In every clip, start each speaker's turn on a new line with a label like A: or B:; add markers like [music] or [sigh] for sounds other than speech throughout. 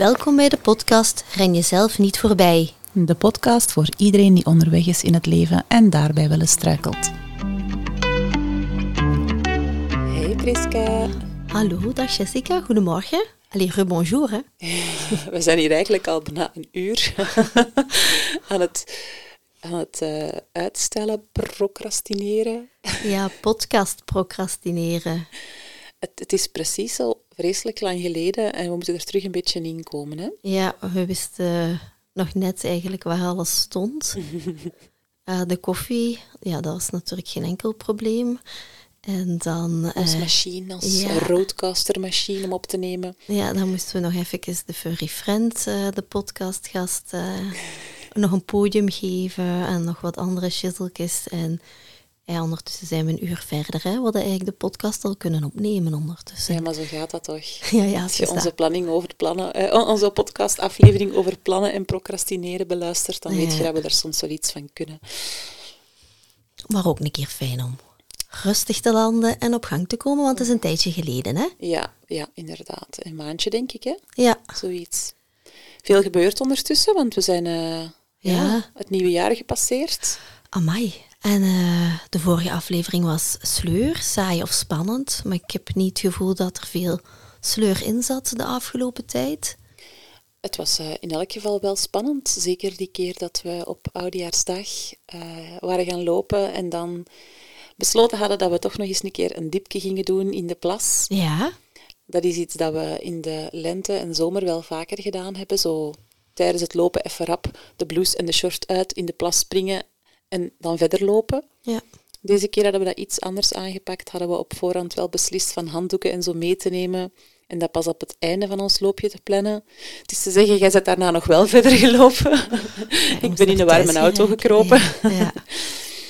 A: Welkom bij de podcast Ren jezelf niet voorbij.
B: De podcast voor iedereen die onderweg is in het leven en daarbij wel eens struikelt.
C: Hey Priska.
A: Hallo, dag Jessica, goedemorgen. Allee, rebonjour hè. [laughs]
C: We zijn hier eigenlijk al bijna een uur [laughs] aan het, aan het eh, uitstellen, procrastineren.
A: Ja, podcast procrastineren.
C: Het, het is precies al vreselijk lang geleden en we moeten er terug een beetje in komen. Hè?
A: Ja, we wisten nog net eigenlijk waar alles stond. [laughs] Eh, de koffie, ja, dat was natuurlijk geen enkel probleem. En dan...
C: Onze
A: eh,
C: machine, als
A: ja.
C: roadcaster-machine om op te nemen.
A: Ja, dan moesten we nog even de Furry Friend, eh, de podcastgast, nog een podium geven en nog wat andere shizzletjes. En ja, ondertussen zijn we een uur verder. Hè. We hadden eigenlijk de podcast al kunnen opnemen ondertussen.
C: Ja, maar zo gaat dat toch? [laughs]
A: Ja, ja,
C: Als je onze
A: dat.
C: planning over plannen, eh, onze podcastaflevering over plannen en procrastineren beluistert, dan weet je dat we daar soms wel iets van kunnen.
A: Maar ook een keer fijn om rustig te landen en op gang te komen, want het is een tijdje geleden. Hè?
C: Ja, ja, inderdaad. Een maandje, denk ik, hè?
A: Ja,
C: Zoiets. Veel gebeurd ondertussen, want we zijn eh, ja.
A: Ja.
C: het nieuwe jaar gepasseerd.
A: amai. En eh, de vorige aflevering was sleur, saai of spannend. Maar ik heb niet het gevoel dat er veel sleur in zat de afgelopen tijd.
C: Het was eh, in elk geval wel spannend. Zeker die keer dat we op Oudejaarsdag eh, waren gaan lopen en dan besloten hadden dat we toch nog eens een keer een dipje gingen doen in de plas.
A: Ja,
C: Dat is iets dat we in de lente en zomer wel vaker gedaan hebben. Zo tijdens het lopen even rap de blouse en de short uit, in de plas springen en dan verder lopen.
A: ja.
C: Deze keer hadden we dat iets anders aangepakt. Hadden we op voorhand wel beslist van handdoeken en zo mee te nemen. En dat pas op het einde van ons loopje te plannen. Het is te zeggen, jij bent daarna nog wel [laughs] verder gelopen. [laughs] ik ben in een warme auto gekropen.
A: Ja, [laughs] ja.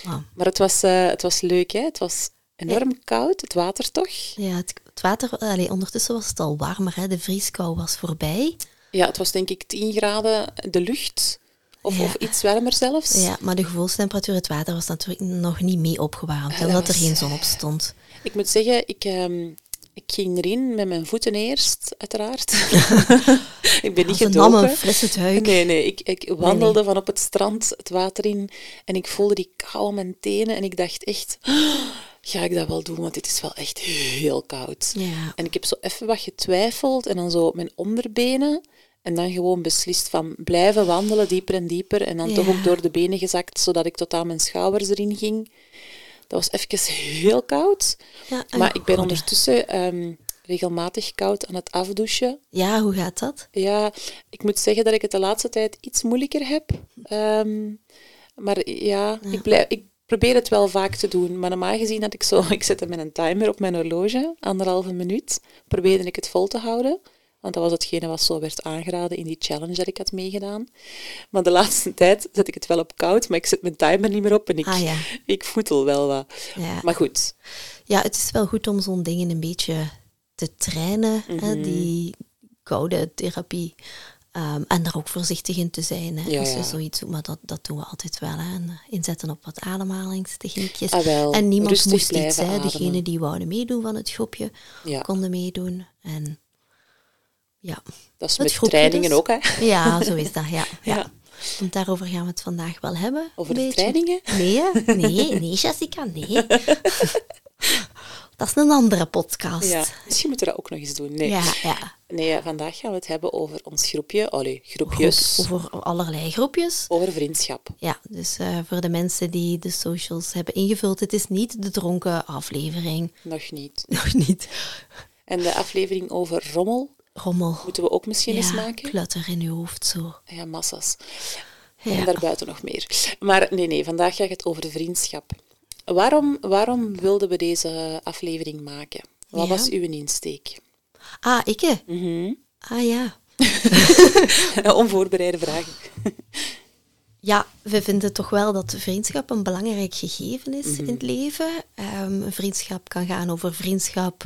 A: Ah,
C: Maar het was, eh, het was leuk, hè? Het was enorm koud, het water toch?
A: ja het, het water, allee, ondertussen was het al warmer. Hè? De vrieskou was voorbij.
C: Ja, het was denk ik 10 graden de lucht. Of,
A: Ja.
C: of iets warmer zelfs.
A: Ja, maar de gevoelstemperatuur, het water was natuurlijk nog niet mee opgewarmd.
C: Ja,
A: omdat
C: dat
A: er geen zon op stond.
C: Ik moet zeggen, ik, ehm, ik ging erin met mijn voeten eerst, uiteraard. [laughs] ik ben niet
A: nam
C: gedoken.
A: een frisse duik.
C: Nee, nee. Ik, ik wandelde van op het strand het water in en ik voelde die kou aan mijn tenen en ik dacht echt, [gasps] ga ik dat wel doen? Want dit is wel echt heel koud.
A: Ja.
C: En ik heb zo even wat getwijfeld en dan zo op mijn onderbenen en dan gewoon beslist van blijven wandelen, dieper en dieper en dan toch ook door de benen gezakt, zodat ik tot aan mijn schouders erin ging. Dat was even heel koud.
A: Ja,
C: Maar ik ben ondertussen ehm, regelmatig koud aan het afdouchen.
A: Ja, hoe gaat dat?
C: Ja, ik moet zeggen dat ik het de laatste tijd iets moeilijker heb. Ehm, maar ja, Ik, blijf, ik probeer het wel vaak te doen. Maar normaal gezien had ik zo... [laughs] Ik zette met een timer op mijn horloge, anderhalve minuut. Probeerde ik het vol te houden. Want dat was hetgene wat zo werd aangeraden in die challenge dat ik had meegedaan. Maar de laatste [laughs] tijd zet ik het wel op koud, maar ik zet mijn timer niet meer op en ik,
A: Ah, ja.
C: ik voetel wel wat.
A: Ja.
C: Maar goed,
A: Ja, het is wel goed om zo'n dingen een beetje te trainen,
C: Mhm.
A: hè, die koude therapie. Ehm, en daar ook voorzichtig in te zijn. Hè,
C: Ja,
A: als je zoiets doet, maar dat, dat doen we altijd wel. Hè. En, inzetten op wat ademhalingstechniekjes.
C: Ah, wel.
A: en niemand moest iets. Hè.
C: ademen.
A: Degenen die wouden meedoen van het groepje, konden meedoen. En ja,
C: dat is met trainingen
A: dus.
C: ook, hè.
A: ja zo is dat. Ja, [laughs] ja.
C: Ja.
A: Want daarover gaan we het vandaag wel hebben.
C: Over de trainingen?
A: Nee, nee, nee, Jessica, nee. [laughs] Dat is een andere podcast.
C: Ja, misschien moeten we dat ook nog eens doen. Nee,
A: ja. ja.
C: nee vandaag gaan we het hebben over ons groepje. Allee, groepjes.
A: Over allerlei groepjes.
C: Over vriendschap.
A: Ja, dus eh, voor de mensen die de socials hebben ingevuld, het is niet de dronken aflevering.
C: Nog niet. [laughs]
A: Nog niet.
C: En de aflevering over rommel
A: Rommel.
C: moeten we ook misschien eens maken.
A: klutter in je hoofd zo.
C: Ja, massa's.
A: Ja.
C: En daarbuiten nog meer. Maar nee, nee, vandaag gaat het over de vriendschap. Waarom, waarom wilden we deze aflevering maken? Wat
A: Ja.
C: was uw insteek?
A: Ah, ikke?
C: Mhm.
A: Ah ja. [laughs]
C: Onvoorbereide vragen.
A: Ja, we vinden toch wel dat vriendschap een belangrijk gegeven is in het leven. Ehm, vriendschap kan gaan over vriendschap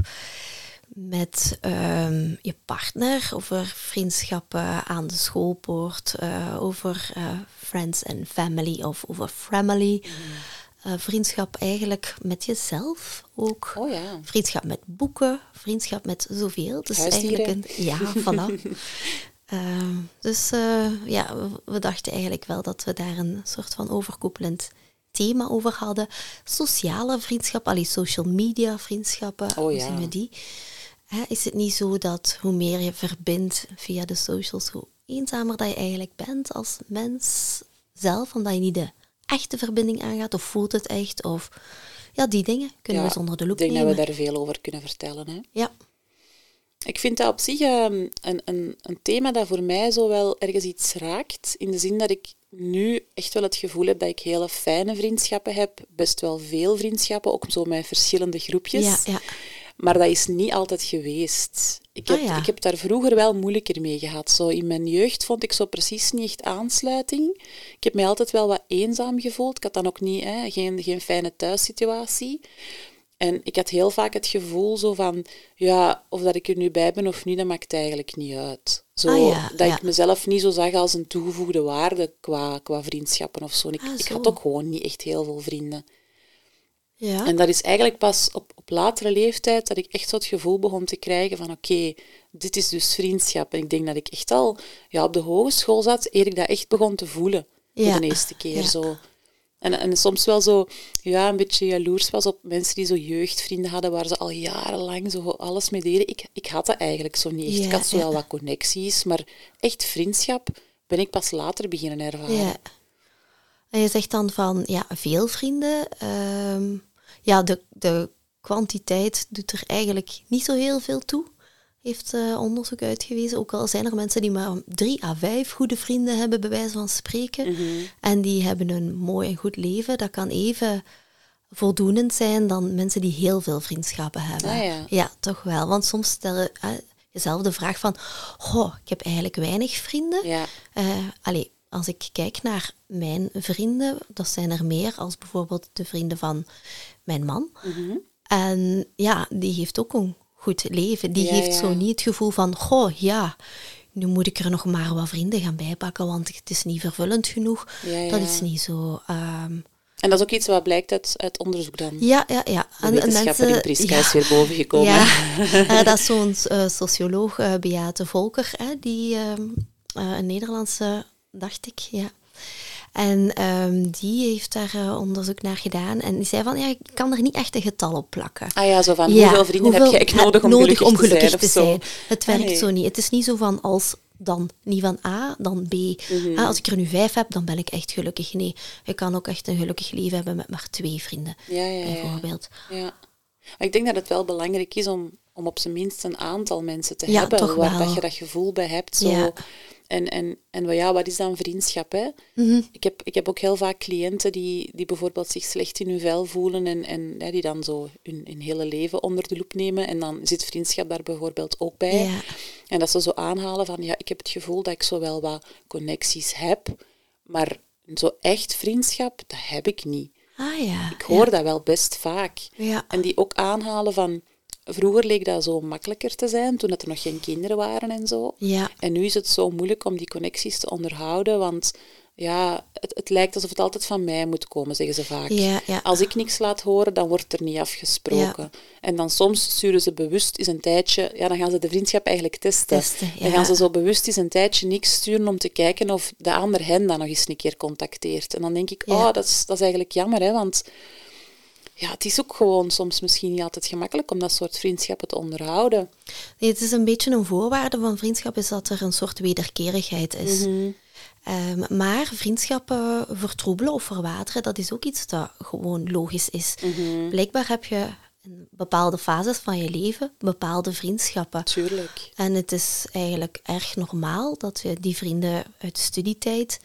A: met ehm, je partner, over vriendschappen aan de schoolpoort, eh, over eh, friends and family of over family. Eh, vriendschap eigenlijk met jezelf ook.
C: Oh ja.
A: Vriendschap met boeken, vriendschap met zoveel. Dus eigenlijk een, ja, voilà. [laughs] Ehm, dus ja, we, dachten eigenlijk wel dat we daar een soort van overkoepelend thema over hadden. Sociale vriendschap, allee, social media vriendschappen, oh, hoe zien we die? Hè, is het niet zo dat hoe meer je verbindt via de socials, hoe eenzamer dat je eigenlijk bent als mens zelf, omdat je niet de echte verbinding aangaat, of voelt het echt, of ja, die dingen kunnen we zonder de loep
C: nemen.
A: Ik
C: denk dat we daar veel over kunnen vertellen. Hè?
A: Ja.
C: Ik vind dat op zich um, een, een, een thema dat voor mij zo wel ergens iets raakt, in de zin dat ik nu echt wel het gevoel heb dat ik hele fijne vriendschappen heb, best wel veel vriendschappen, ook zo met verschillende groepjes.
A: Ja, ja.
C: Maar dat is niet altijd geweest. Ik heb,
A: ah,
C: ik heb daar vroeger wel moeilijker mee gehad. Zo in mijn jeugd vond ik zo precies niet echt aansluiting. Ik heb mij altijd wel wat eenzaam gevoeld. Ik had dan ook niet, hè, geen, geen fijne thuissituatie. En ik had heel vaak het gevoel zo van, ja, of dat ik er nu bij ben of niet, dat maakt eigenlijk niet uit. Zo,
A: ah,
C: dat ik mezelf niet zo zag als een toegevoegde waarde qua, qua vriendschappen of zo. Ik,
A: ah,
C: ik had ook gewoon niet echt heel veel vrienden.
A: Ja.
C: En dat is eigenlijk pas op, op latere leeftijd dat ik echt zo het gevoel begon te krijgen van oké, dit is dus vriendschap. En ik denk dat ik echt al ja, op de hogeschool zat, eer ik dat echt begon te voelen. Voor de eerste keer zo. En, en soms wel zo, ja, een beetje jaloers was op mensen die zo jeugdvrienden hadden, waar ze al jarenlang zo alles mee deden. Ik, ik had dat eigenlijk zo niet echt. ik had zo wel wat connecties, maar echt vriendschap ben ik pas later beginnen ervaren.
A: Ja. En je zegt dan van, ja, veel vrienden. Ehm, ja, de, de kwantiteit doet er eigenlijk niet zo heel veel toe heeft uh, onderzoek uitgewezen. Ook al zijn er mensen die maar drie à vijf goede vrienden hebben, bij wijze van spreken.
C: Mhm.
A: En die hebben een mooi en goed leven. Dat kan even voldoenend zijn dan mensen die heel veel vriendschappen hebben.
C: Ah, ja.
A: toch wel. Want soms stel je uh, jezelf de vraag van... Goh, ik heb eigenlijk weinig vrienden.
C: Ja.
A: Uh, allee, als ik kijk naar mijn vrienden, dat zijn er meer als bijvoorbeeld de vrienden van mijn man.
C: Mhm.
A: En ja, die heeft ook een goed leven. Die heeft zo niet het gevoel van, goh, ja, nu moet ik er nog maar wat vrienden gaan bijpakken, want het is niet vervullend genoeg. Dat is niet zo. Um...
C: En dat is ook iets wat blijkt uit, uit onderzoek dan?
A: Ja, ja, ja.
C: De en, mensen, Priska is weer boven gekomen.
A: Ja, uh, [laughs] dat is zo'n uh, socioloog, uh, Beate Volker, hè, die ehm, een Nederlandse, dacht ik, ja. En um, die heeft daar uh, onderzoek naar gedaan. En die zei van, ja, ik kan er niet echt een getal op plakken.
C: Ah ja, zo van, ja, hoeveel vrienden hoeveel heb je nodig om nodig gelukkig, om gelukkig te, zijn, te zijn?
A: Het werkt nee. zo niet. Het is niet zo van, als dan niet van A, dan B. Mm -hmm. ah, als ik er nu vijf heb, dan ben ik echt gelukkig. Nee, je kan ook echt een gelukkig leven hebben met maar twee vrienden,
C: ja, ja,
A: bijvoorbeeld.
C: Ja. Maar ik denk dat het wel belangrijk is om, om op zijn minst een aantal mensen te hebben waar dat je dat gevoel bij hebt. Zo, en, en, en ja, wat is dan vriendschap? Hè?
A: Mm -hmm.
C: ik, heb, ik heb ook heel vaak cliënten die, die bijvoorbeeld zich slecht in hun vel voelen en, en die dan zo hun, hun hele leven onder de loep nemen. En dan zit vriendschap daar bijvoorbeeld ook bij.
A: Ja.
C: En dat ze zo aanhalen van, ja, ik heb het gevoel dat ik zo wel wat connecties heb, maar zo echt vriendschap, dat heb ik niet.
A: Ah, ja.
C: Ik hoor
A: ja.
C: dat wel best vaak.
A: Ja.
C: En die ook aanhalen van Vroeger leek dat zo makkelijker te zijn, toen er nog geen kinderen waren en zo.
A: Ja.
C: En nu is het zo moeilijk om die connecties te onderhouden, want ja, het, het lijkt alsof het altijd van mij moet komen, zeggen ze vaak.
A: Ja, ja.
C: Als ik niks laat horen, dan wordt er niet afgesproken. En dan soms sturen ze bewust eens een tijdje, ja, dan gaan ze de vriendschap eigenlijk testen.
A: testen
C: Dan gaan ze zo bewust eens een tijdje niks sturen om te kijken of de ander hen dan nog eens een keer contacteert. En dan denk ik, oh, dat is, dat is eigenlijk jammer, hè, want ja, het is ook gewoon soms misschien niet altijd gemakkelijk om dat soort vriendschappen te onderhouden.
A: Nee, het is een beetje een voorwaarde van vriendschap is dat er een soort wederkerigheid is.
C: Mm -hmm.
A: um, maar vriendschappen vertroebelen of verwateren, dat is ook iets dat gewoon logisch is.
C: Mm -hmm.
A: Blijkbaar heb je in bepaalde fases van je leven bepaalde vriendschappen.
C: Tuurlijk.
A: En het is eigenlijk erg normaal dat je die vrienden uit studietijd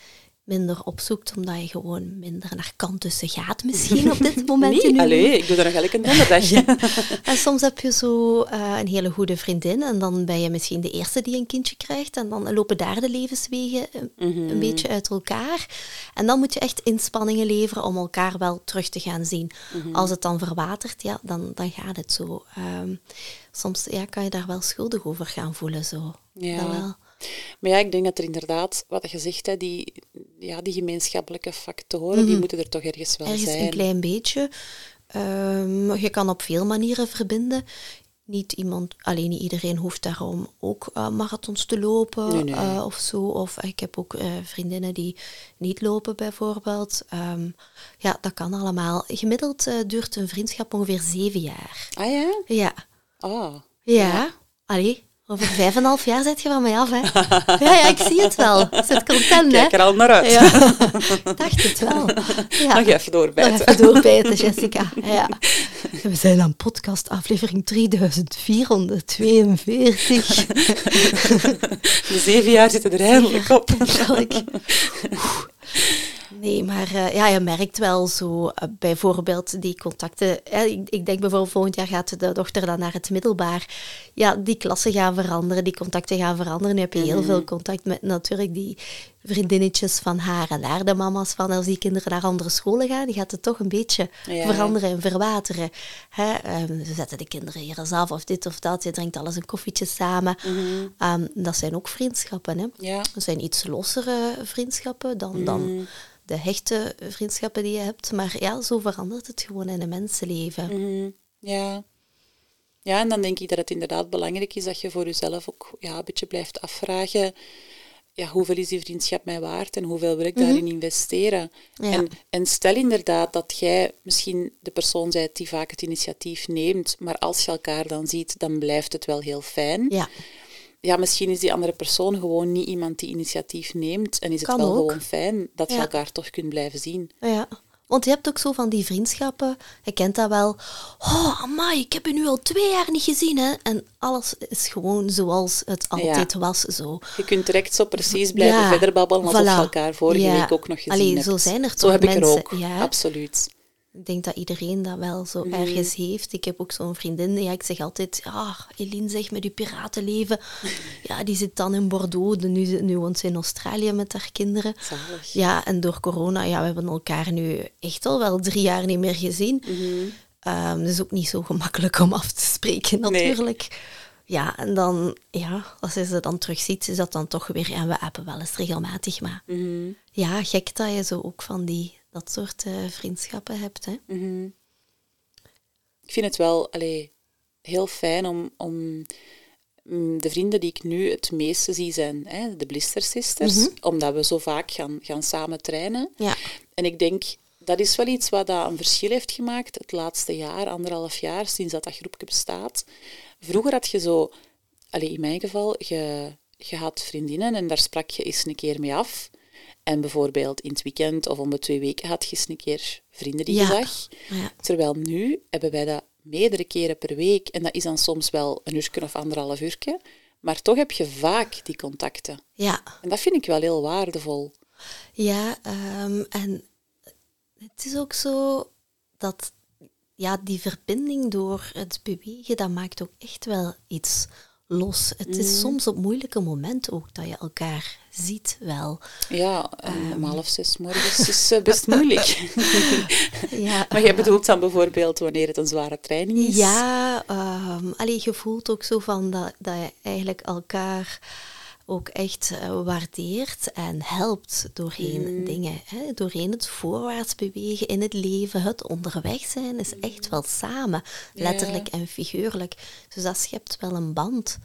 A: minder opzoekt, omdat je gewoon minder naar kant tussen gaat misschien op dit [laughs] moment.
C: nee, allee, ik doe er nog elke een donderdag. [laughs]
A: ja. En soms heb je zo uh, een hele goede vriendin en dan ben je misschien de eerste die een kindje krijgt en dan lopen daar de levenswegen een,
C: mm -hmm.
A: een beetje uit elkaar. En dan moet je echt inspanningen leveren om elkaar wel terug te gaan zien.
C: Mm -hmm.
A: Als het dan verwatert, ja, dan, dan gaat het zo. Um, soms ja, kan je daar wel schuldig over gaan voelen. Zo.
C: Ja.
A: Dat wel.
C: Maar ja, ik denk dat er inderdaad, wat je zegt, hè, die, ja, die gemeenschappelijke factoren, die moeten er toch ergens wel
A: ergens
C: zijn.
A: een klein beetje. Um, je kan op veel manieren verbinden. niet iemand, alleen niet iedereen hoeft daarom ook uh, marathons te lopen
C: Nee, nee.
A: uh, of zo. Of ik heb ook uh, vriendinnen die niet lopen bijvoorbeeld. Um, ja, dat kan allemaal. Gemiddeld duurt een vriendschap ongeveer zeven jaar.
C: Ah ja?
A: Ja.
C: Oh.
A: Ja. ja. Allee, over vijf en een half jaar zet je van mij af, hè? [laughs] Ja, ja, ik zie het wel. Ik zit content, hè?
C: Kijk er al naar uit.
A: Ja. Ik [laughs] dacht het wel. Ja.
C: Nog even doorbijten.
A: Nog even doorbijten, Jessica. Ja. [laughs] We zijn aan podcast aflevering 3442.
C: De zeven jaar zitten er eindelijk op.
A: Nee, maar uh, ja, je merkt wel zo uh, bijvoorbeeld die contacten. Uh, ik, ik, denk bijvoorbeeld volgend jaar gaat de dochter dan naar het middelbaar. Ja, die klassen gaan veranderen, die contacten gaan veranderen. Nu heb je heel mm -hmm. veel contact met natuurlijk die vriendinnetjes van haar en daar de mama's van. Als die kinderen naar andere scholen gaan, die gaat het toch een beetje ja. veranderen en verwateren. Hè? Um, ze zetten de kinderen hier eens af of dit of dat. Je drinkt alles een koffietje samen.
C: Mm -hmm.
A: um, dat zijn ook vriendschappen. Hè?
C: Ja.
A: Dat zijn iets lossere vriendschappen dan... Mm -hmm. dan de hechte vriendschappen die je hebt. Maar ja, zo verandert het gewoon in een mensenleven.
C: Mm -hmm. Ja. Ja, en dan denk ik dat het inderdaad belangrijk is dat je voor jezelf ook ja, een beetje blijft afvragen. Ja, hoeveel is die vriendschap mij waard en hoeveel wil ik mm -hmm. daarin investeren?
A: Ja.
C: En, en stel inderdaad dat jij misschien de persoon bent die vaak het initiatief neemt, maar als je elkaar dan ziet, dan blijft het wel heel fijn.
A: Ja
C: ja, misschien is die andere persoon gewoon niet iemand die initiatief neemt. En is het wel
A: ook.
C: gewoon fijn dat je
A: Ja.
C: elkaar toch kunt blijven zien.
A: Ja. Want je hebt ook zo van die vriendschappen, je kent dat wel. Oh, amai, ik heb je nu al twee jaar niet gezien, hè. En alles is gewoon zoals het altijd was, zo.
C: Je kunt direct zo precies blijven
A: Ja,
C: verder babbelen alsof
A: voilà.
C: elkaar vorige
A: Ja.
C: week ook nog gezien
A: Allee,
C: hebt.
A: zo zijn er
C: Zo
A: toch
C: heb ik er
A: mensen,
C: ook,
A: ja.
C: absoluut.
A: Ik denk dat iedereen dat wel zo
C: Mhm.
A: ergens heeft. Ik heb ook zo'n vriendin, ja, ik zeg altijd, ah, Eline zeg met uw piratenleven. [laughs] Ja, die zit dan in Bordeaux, de- nu, nu woont ze in Australië met haar kinderen.
C: Zalig.
A: Ja, en door corona, ja, we hebben elkaar nu echt al wel drie jaar niet meer gezien. Ehm, het is ook niet zo gemakkelijk om af te spreken,
C: Nee.
A: natuurlijk. Ja, en dan, ja, als je ze dan terugziet, is dat dan toch weer... En we appen wel eens regelmatig, maar
C: Mhm.
A: ja, gek dat je zo ook van die, dat soort eh, vriendschappen hebt, hè.
C: Mhm. Ik vind het wel allee, heel fijn om, om mm, de vrienden die ik nu het meeste zie zijn hè, de Blister Sisters,
A: Mhm.
C: omdat we zo vaak gaan, gaan samen trainen.
A: Ja,
C: En ik denk, dat is wel iets wat dat een verschil heeft gemaakt het laatste jaar, anderhalf jaar, sinds dat dat groepje bestaat. Vroeger had je zo, allee, in mijn geval, je, je had vriendinnen en daar sprak je eens een keer mee af. En bijvoorbeeld in het weekend of om de twee weken had je eens een keer vrienden die
A: Ja.
C: je zag.
A: ja,
C: Terwijl nu hebben wij dat meerdere keren per week. En dat is dan soms wel een uurtje of anderhalf uurtje. Maar toch heb je vaak die contacten.
A: ja.
C: En dat vind ik wel heel waardevol.
A: Ja, ehm, en het is ook zo dat ja, die verbinding door het bewegen, dat maakt ook echt wel iets los. Het is soms op moeilijke momenten ook dat je elkaar ziet wel.
C: Ja, en om half zes morgens is eh, best [laughs] moeilijk. [laughs]
A: Ja,
C: maar jij bedoelt dan bijvoorbeeld wanneer het een zware training is?
A: Ja, ehm allee, je voelt ook zo van dat, dat je eigenlijk elkaar ook echt eh, waardeert en helpt doorheen dingen. Hè? Doorheen het voorwaarts bewegen in het leven, het onderweg zijn, is echt wel samen, letterlijk en figuurlijk. Dus dat schept wel een band.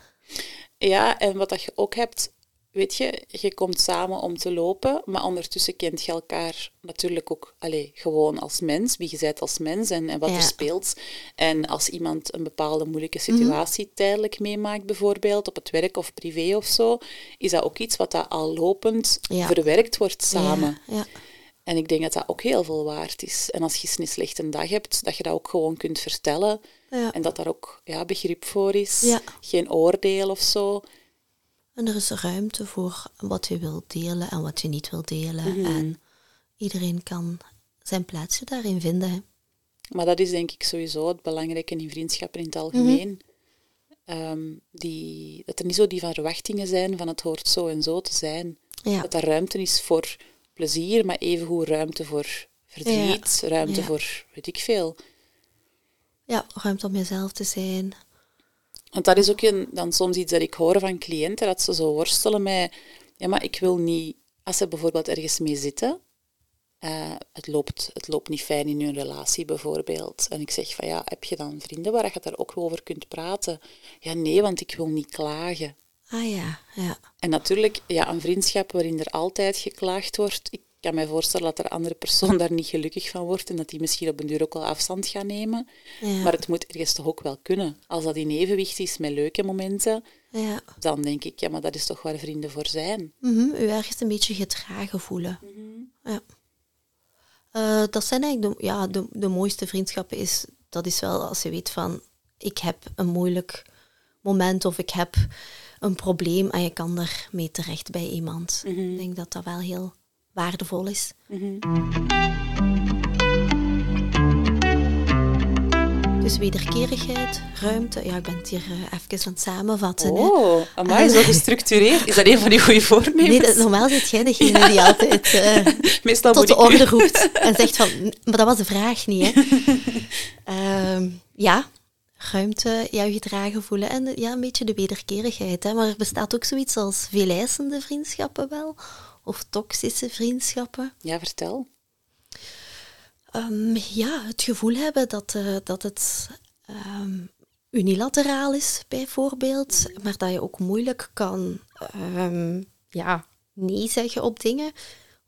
C: Ja, en wat dat je ook hebt, weet je, je komt samen om te lopen, maar ondertussen kent je elkaar natuurlijk ook allee, gewoon als mens, wie je bent als mens en, en wat
A: Ja.
C: er speelt. En als iemand een bepaalde moeilijke situatie tijdelijk meemaakt, bijvoorbeeld op het werk of privé of zo, is dat ook iets wat dat al lopend
A: Ja.
C: verwerkt wordt samen.
A: Ja, ja.
C: En ik denk dat dat ook heel veel waard is. En als je eens een slechte dag hebt, dat je dat ook gewoon kunt vertellen. En dat daar ook ja, begrip voor is. Geen oordeel of zo.
A: En er is ruimte voor wat je wilt delen en wat je niet wilt delen. En iedereen kan zijn plaatsje daarin vinden. hè.
C: Maar dat is denk ik sowieso het belangrijke in vriendschappen in het algemeen. Ehm, die, dat er niet zo die verwachtingen zijn van het hoort zo en zo te zijn.
A: Ja.
C: Dat er ruimte is voor plezier, maar evengoed ruimte voor verdriet, ruimte
A: Ja.
C: voor weet ik veel.
A: ja, ruimte om jezelf te zijn.
C: Want dat is ook een, dan soms iets dat ik hoor van cliënten, dat ze zo worstelen met... Ja, maar ik wil niet... Als ze bijvoorbeeld ergens mee zitten eh, het, loopt, het loopt niet fijn in hun relatie bijvoorbeeld. En ik zeg van ja, heb je dan vrienden waar je daar ook over kunt praten? Ja, nee, want ik wil niet klagen.
A: Ah ja, ja.
C: En natuurlijk, ja, een vriendschap waarin er altijd geklaagd wordt. Ik kan mij voorstellen dat er andere persoon [laughs] daar niet gelukkig van wordt en dat die misschien op een duur ook wel afstand gaat nemen.
A: Ja.
C: Maar het moet ergens toch ook wel kunnen. Als dat in evenwicht is met leuke momenten,
A: ja.
C: dan denk ik, ja, maar dat is toch waar vrienden voor zijn.
A: Mhm, U ergens een beetje gedragen voelen. Ja. Eh, dat zijn eigenlijk de, ja, de, de mooiste vriendschappen. Is, dat is wel als je weet van, ik heb een moeilijk moment of ik heb een probleem en je kan er mee terecht bij iemand. Ik denk dat dat wel heel waardevol is. Dus wederkerigheid, ruimte. Ja, ik ben het hier eh, even aan het samenvatten.
C: Oh, amai, zo gestructureerd. Is dat een van die goede [laughs] voornemens?
A: Nee, normaal zit jij degene die altijd eh, [laughs]
C: Meestal
A: tot de orde roept [laughs] en zegt van... Maar dat was de vraag niet, hè. Ehm, ja, ruimte, jou gedragen voelen en ja, een beetje de wederkerigheid. Hè. Maar er bestaat ook zoiets als veelijzende vriendschappen wel. Of toxische vriendschappen.
C: Ja, vertel.
A: Ehm, ja, het gevoel hebben dat, eh, dat het ehm, unilateraal is, bijvoorbeeld. Maar dat je ook moeilijk kan ehm, ja, nee zeggen op dingen.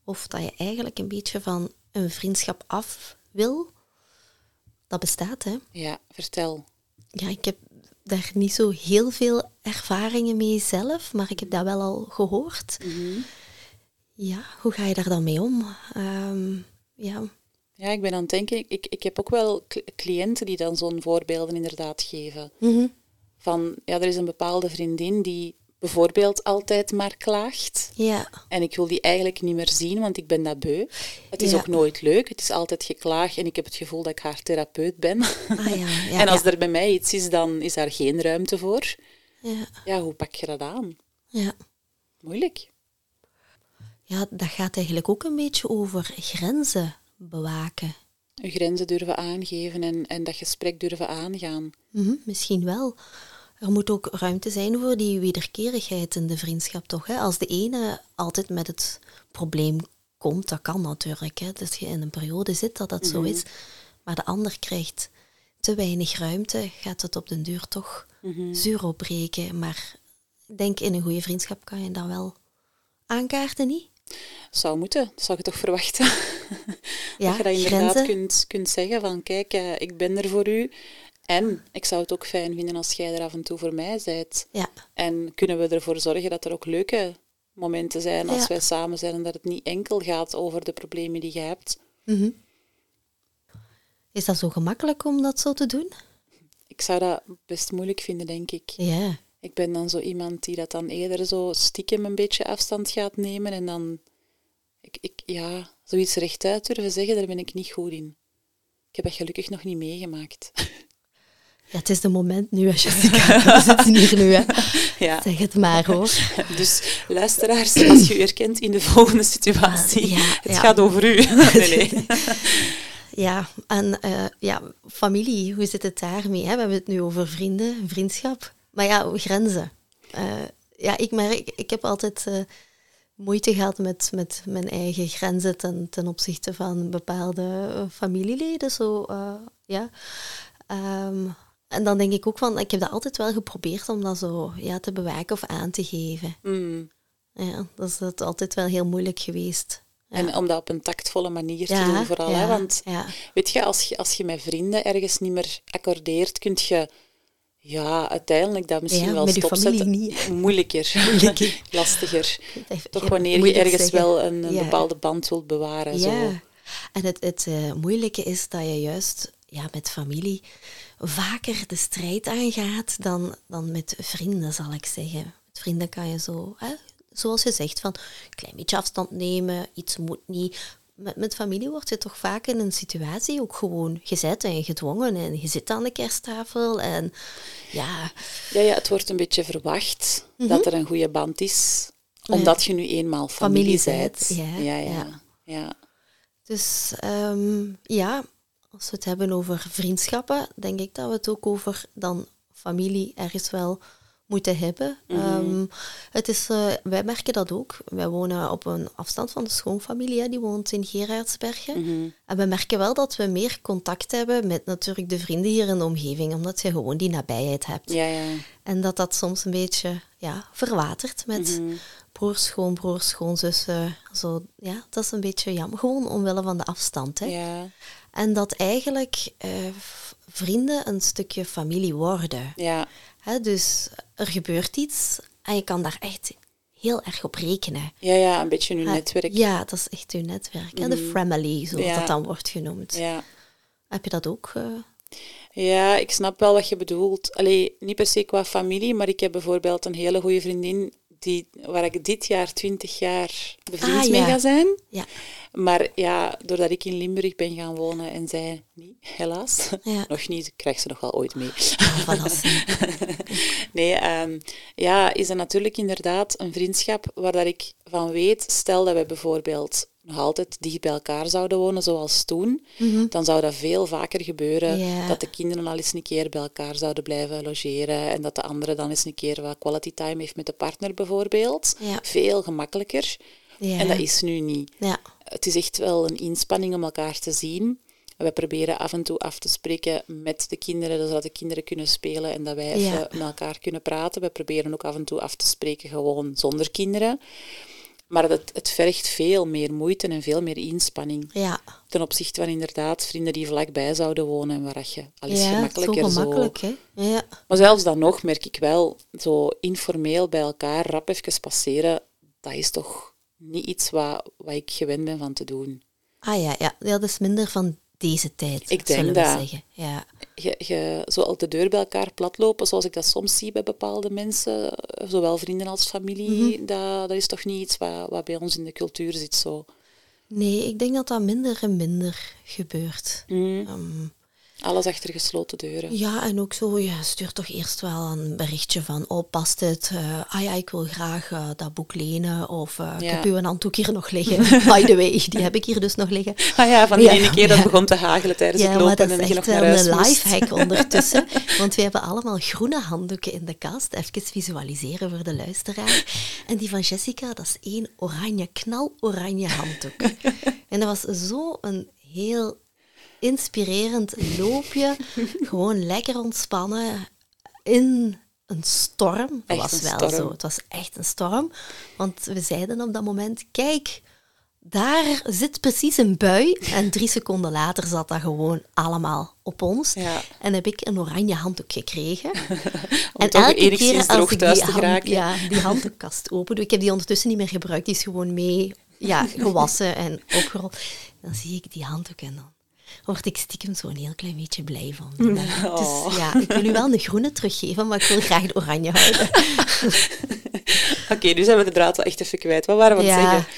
A: Of dat je eigenlijk een beetje van een vriendschap af wil. Dat bestaat, hè.
C: Ja, vertel.
A: Ja, ik heb daar niet zo heel veel ervaringen mee zelf, maar ik heb dat wel al gehoord. Ja, hoe ga je daar dan mee om? Ehm, ja,
C: Ja, ik ben aan het denken, ik, ik heb ook wel cl- cliënten die dan zo'n voorbeelden inderdaad geven.
A: Mhm.
C: Van, ja, er is een bepaalde vriendin die bijvoorbeeld altijd maar klaagt.
A: ja,
C: En ik wil die eigenlijk niet meer zien, want ik ben dat beu. Het is
A: Ja.
C: ook nooit leuk. Het is altijd geklaag en ik heb het gevoel dat ik haar therapeut ben.
A: ah, ja, [laughs] ja,
C: en als er bij mij iets is, dan is daar geen ruimte voor.
A: Ja,
C: Ja, hoe pak je dat aan?
A: ja.
C: Moeilijk.
A: Ja, dat gaat eigenlijk ook een beetje over grenzen bewaken.
C: Je grenzen durven aangeven en, en dat gesprek durven aangaan.
A: Mhm, misschien wel. Er moet ook ruimte zijn voor die wederkerigheid in de vriendschap, toch? Hè? Als de ene altijd met het probleem komt, dat kan natuurlijk. Hè? Dat je in een periode zit dat dat zo is. Maar de ander krijgt te weinig ruimte, gaat het op den duur toch zuur opbreken. Maar ik denk, in een goede vriendschap kan je dat wel aankaarten, niet?
C: Zou moeten, dat zou je toch verwachten. [laughs]
A: Ja,
C: dat je dat inderdaad
A: grenzen.
C: kunt, kunt zeggen van kijk, eh, ik ben er voor u. En ik zou het ook fijn vinden als jij er af en toe voor mij bent.
A: Ja,
C: En kunnen we ervoor zorgen dat er ook leuke momenten zijn als
A: Ja.
C: wij samen zijn en dat het niet enkel gaat over de problemen die je hebt.
A: Mhm. Is dat zo gemakkelijk om dat zo te doen?
C: Ik zou dat best moeilijk vinden, denk ik.
A: Ja.
C: Ik ben dan zo iemand die dat dan eerder zo stiekem een beetje afstand gaat nemen en dan, ik, ik, ja, zoiets rechtuit durven zeggen, daar ben ik niet goed in. Ik heb dat gelukkig nog niet meegemaakt. [laughs]
A: Ja, het is de moment nu, als Jessica. [laughs] We zitten hier nu, hè. [laughs]
C: Ja.
A: Zeg het maar, hoor.
C: Dus luisteraars, als je u herkent in de volgende situatie,
A: Ja,
C: het
A: ja.
C: gaat over u. Nee, nee.
A: Ja, en eh, ja, familie, hoe zit het daarmee? Hè? We hebben het nu over vrienden, vriendschap. Maar ja, grenzen. Eh, ja, ik merk, ik heb altijd eh, moeite gehad met, met mijn eigen grenzen ten, ten opzichte van bepaalde familieleden. Zo, eh, ja. Ehm, en dan denk ik ook van, ik heb dat altijd wel geprobeerd om dat zo ja, te bewaken of aan te geven.
C: Mm.
A: Ja, dat is dat altijd wel heel moeilijk geweest. Ja.
C: En om dat op een tactvolle manier te doen vooral.
A: ja,
C: hè? Want
A: ja.
C: weet je als, je, als je met vrienden ergens niet meer accordeert, kun je ja, uiteindelijk dat misschien
A: Ja,
C: wel stopzetten.
A: familie niet. [laughs]
C: Moeilijker.
A: Moeilijker. [laughs]
C: Lastiger. Toch wanneer je ergens
A: zeggen.
C: wel een, een
A: Ja.
C: bepaalde band wilt bewaren. Zo.
A: Ja, en het, het eh, moeilijke is dat je juist ja, met familie vaker de strijd aangaat dan, dan met vrienden, zal ik zeggen. Met vrienden kan je zo, hè, zoals je zegt, van een klein beetje afstand nemen, iets moet niet. Met, met familie word je toch vaak in een situatie ook gewoon gezet en gedwongen. En je zit aan de kersttafel en ja,
C: Ja, ja, het wordt een beetje verwacht dat er een goede band is,
A: Ja.
C: omdat je nu eenmaal familie,
A: Familie
C: bent.
A: zijt, ja,
C: ja, ja.
A: ja.
C: ja.
A: Dus ehm, ja, als we het hebben over vriendschappen, denk ik dat we het ook over dan familie ergens wel moeten hebben. Ehm, het is, eh, wij merken dat ook. Wij wonen op een afstand van de schoonfamilie, hè, die woont in Gerardsbergen.
C: Mhm.
A: En we merken wel dat we meer contact hebben met natuurlijk de vrienden hier in de omgeving, omdat je gewoon die nabijheid hebt.
C: Ja, ja.
A: En dat dat soms een beetje ja, verwatert met
C: Mhm.
A: broers, schoonbroers, schoonzussen. Zo, ja, dat is een beetje jammer. Gewoon omwille van de afstand. Hè.
C: Ja,
A: En dat eigenlijk eh, vrienden een stukje familie worden.
C: ja.
A: Hè, dus er gebeurt iets en je kan daar echt heel erg op rekenen.
C: Ja, ja, een beetje uw
A: Hè,
C: netwerk.
A: Ja, dat is echt je netwerk. hè, De family, zoals
C: Ja.
A: dat dan wordt genoemd.
C: Ja.
A: Heb je dat ook? eh?
C: Ja, ik snap wel wat je bedoelt. Allee, niet per se qua familie, maar ik heb bijvoorbeeld een hele goede vriendin die, waar ik dit jaar 20 jaar bevriend
A: Ah,
C: mee ga zijn.
A: Ja.
C: Maar ja, doordat ik in Limburg ben gaan wonen en zij niet, helaas.
A: Ja. [laughs]
C: nog niet, ik krijg ze nog wel ooit mee.
A: Verrassing. [laughs]
C: Nee, ehm, ja, is dat natuurlijk inderdaad een vriendschap waar dat ik van weet, stel dat wij bijvoorbeeld nog altijd dicht bij elkaar zouden wonen zoals toen, dan zou dat veel vaker gebeuren,
A: Mhm.
C: Dat de kinderen al eens een keer bij elkaar zouden blijven logeren en dat de andere dan eens een keer wat quality time heeft met de partner bijvoorbeeld.
A: Ja.
C: Veel gemakkelijker. En dat is nu niet.
A: Ja.
C: Het is echt wel een inspanning om elkaar te zien. We proberen af en toe af te spreken met de kinderen, zodat de kinderen kunnen spelen en dat wij even
A: Ja.
C: met elkaar kunnen praten. We proberen ook af en toe af te spreken gewoon zonder kinderen. Maar het, het vergt veel meer moeite en veel meer inspanning.
A: Ja.
C: Ten opzichte van inderdaad vrienden die vlakbij zouden wonen en waar je al is
A: ja, zo
C: gemakkelijker zo...
A: gemakkelijk, hè? Ja.
C: Maar zelfs dan nog merk ik wel, zo informeel bij elkaar rap even passeren, dat is toch niet iets wat, wat ik gewend ben van te doen.
A: Ah ja, ja, ja, dat is minder van deze tijd,
C: Ik denk dat.
A: zeggen. Ja.
C: je, je zo al de deur bij elkaar platlopen, zoals ik dat soms zie bij bepaalde mensen, zowel vrienden als familie, dat, dat is toch niet iets wat, wat bij ons in de cultuur zit zo.
A: Nee, ik denk dat dat minder en minder gebeurt.
C: Mm.
A: Ehm,
C: Alles achter gesloten deuren.
A: ja, en ook zo, je stuurt toch eerst wel een berichtje van, oh, past het? Eh, ah ja, ik wil graag eh, dat boek lenen. Of ik
C: Ja.
A: heb uw handdoek hier nog liggen. [laughs] By the way, die heb ik hier dus nog liggen.
C: Ah ja, van die
A: Ja,
C: ene keer dat
A: ja.
C: begon te hagelen tijdens
A: Ja,
C: het lopen
A: dat
C: en
A: is echt wel een lifehack [laughs] ondertussen. Want we hebben allemaal groene handdoeken in de kast. Even visualiseren voor de luisteraar. En die van Jessica, dat is één oranje, knaloranje handdoek. [laughs] En dat was zo een heel inspirerend loopje. [laughs] Gewoon lekker ontspannen in een storm. Dat was wel
C: storm.
A: zo. Het was echt een storm. Want we zeiden op dat moment, kijk, daar zit precies een bui. En drie seconden later zat dat gewoon allemaal op ons.
C: Ja.
A: En heb ik een oranje handdoek gekregen. [laughs]
C: Om toch enigszins droog thuis te geraken.
A: ja, die handdoekkast open doe, ik heb die ondertussen niet meer gebruikt. Die is gewoon mee ja, gewassen en opgerold. Dan zie ik die handdoek en dan word ik stiekem zo'n heel klein beetje blij van. [laughs]
C: Oh.
A: Dus ja, ik wil u wel een groene teruggeven, maar ik wil graag de oranje houden. [laughs]
C: Oké, nu zijn we de draad wel echt even kwijt. Wat waren we aan het
A: Ja,
C: zeggen?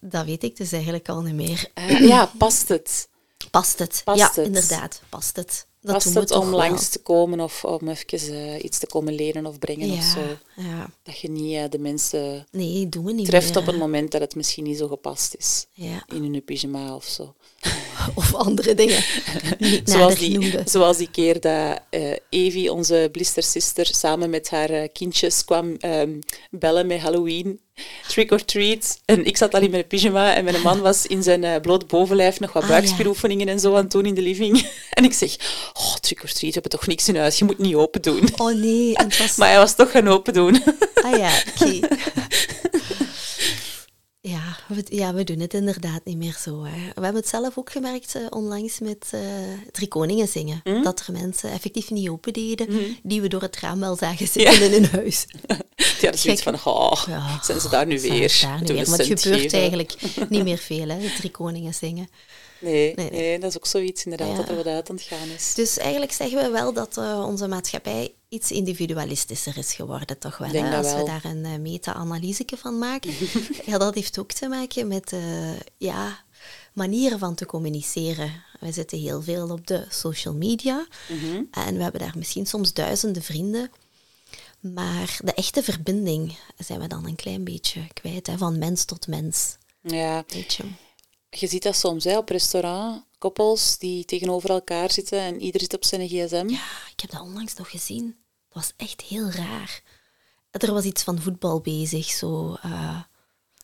A: dat weet ik dus eigenlijk al niet meer.
C: Eh, ja, past het?
A: Past het?
C: Past
A: ja,
C: het?
A: inderdaad, past het. Dat
C: past
A: doen we
C: het om
A: wel.
C: langs te komen of om even eh, iets te komen lenen of brengen of zo?
A: Ja.
C: Dat je niet eh, de mensen
A: Nee, doen we niet
C: treft
A: meer.
C: op een moment dat het misschien niet zo gepast is.
A: Ja.
C: In hun pyjama of zo. [laughs]
A: Of andere dingen. Niet
C: Zoals die,
A: noemde.
C: zoals die keer dat eh Evie, onze blister sister, samen met haar eh, kindjes kwam ehm, bellen met Halloween. Trick or treat. En ik zat al in mijn pyjama en mijn man was in zijn eh, bloot bovenlijf nog wat
A: Ah,
C: buikspieroefeningen en zo aan het doen in de living. [laughs] En ik zeg, oh, trick or treat, we hebben toch niks in huis, je moet niet open doen.
A: Oh nee, en was... [laughs]
C: Maar hij was toch gaan open doen.
A: Ah ja, oké. Ja we, ja, we doen het inderdaad niet meer zo. Hè. We hebben het zelf ook gemerkt eh, onlangs met eh Drie Koningen zingen.
C: Hm?
A: Dat er mensen effectief niet open deden, die we door het raam wel zagen zitten in hun [laughs] huis.
C: Ja, dat is zoiets van, oh,
A: Ja,
C: zijn ze daar nu weer?
A: ze daar nu
C: Doen
A: weer.
C: we
A: Maar het gebeurt
C: geven?
A: eigenlijk [laughs] niet meer veel, hè, Drie Koningen zingen.
C: Nee,
A: Nee,
C: nee,
A: nee.
C: dat is ook zoiets inderdaad
A: Ja.
C: dat er wat uit aan het gaan is.
A: Dus eigenlijk zeggen we wel dat eh, onze maatschappij iets individualistischer is geworden, toch wel. hè? Als
C: wel.
A: we daar een eh, meta-analyse van maken. [laughs] ja, dat heeft ook te maken met eh, ja, manieren van te communiceren. We zitten heel veel op de social media
C: Mhm.
A: en we hebben daar misschien soms duizenden vrienden. Maar de echte verbinding zijn we dan een klein beetje kwijt, hè? van mens tot mens.
C: Ja,
A: Weet je.
C: je ziet dat soms hè, op restaurant. Koppels die tegenover elkaar zitten en ieder zit op zijn gsm.
A: Ja, ik heb dat onlangs nog gezien. Dat was echt heel raar. er was iets van voetbal bezig, zo... eh,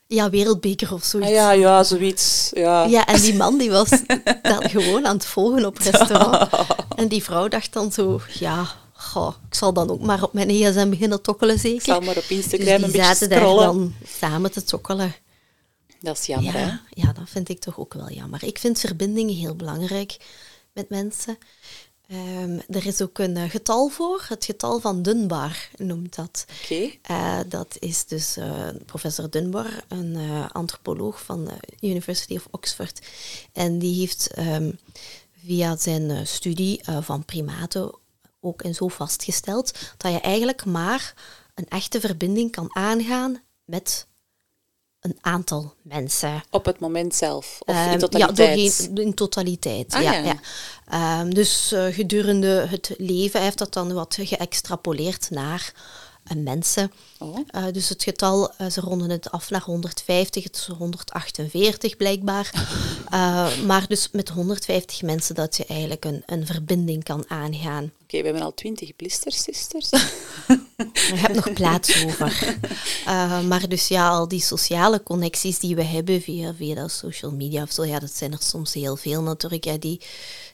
A: ja, wereldbeker of zoiets.
C: Ah, ja, ja, zoiets. Ja.
A: Ja, en die man die was [laughs] dat gewoon aan het volgen op restaurant. [laughs] En die vrouw dacht dan zo, ja, goh, ik zal dan ook maar op mijn gsm beginnen tokkelen
C: Ik
A: zeker.
C: zal maar op
A: Dus
C: Instagram
A: die
C: een beetje
A: zaten daar dan samen te tokkelen.
C: Dat is jammer, hè?
A: Ja, ja, dat vind ik toch ook wel jammer. Ik vind verbindingen heel belangrijk met mensen. Ehm, er is ook een eh, getal voor, het getal van Dunbar noemt dat.
C: Oké.
A: Eh, dat is dus eh, professor Dunbar, een antropoloog van de University of Oxford. En die heeft ehm, via zijn studie van primaten ook en zo vastgesteld dat je eigenlijk maar een echte verbinding kan aangaan met een aantal mensen.
C: Op het moment zelf. Of
A: Ehm,
C: in
A: Ja,
C: totaliteit.
A: doorheen, in totaliteit.
C: Ah,
A: ja,
C: ja.
A: ja. Ehm, dus eh, gedurende het leven heeft dat dan wat geëxtrapoleerd naar mensen.
C: Oh.
A: Eh, dus het getal, eh, ze ronden het af naar 150, het is 148 blijkbaar. [laughs] Eh, maar dus met 150 mensen dat je eigenlijk een, een verbinding kan aangaan.
C: Oké, we hebben al twintig blistersisters.
A: Je [laughs] hebt nog plaats over. [laughs] Maar dus ja, al die sociale connecties die we hebben via, via de social media of zo, ja, dat zijn er soms heel veel natuurlijk. Ja, die,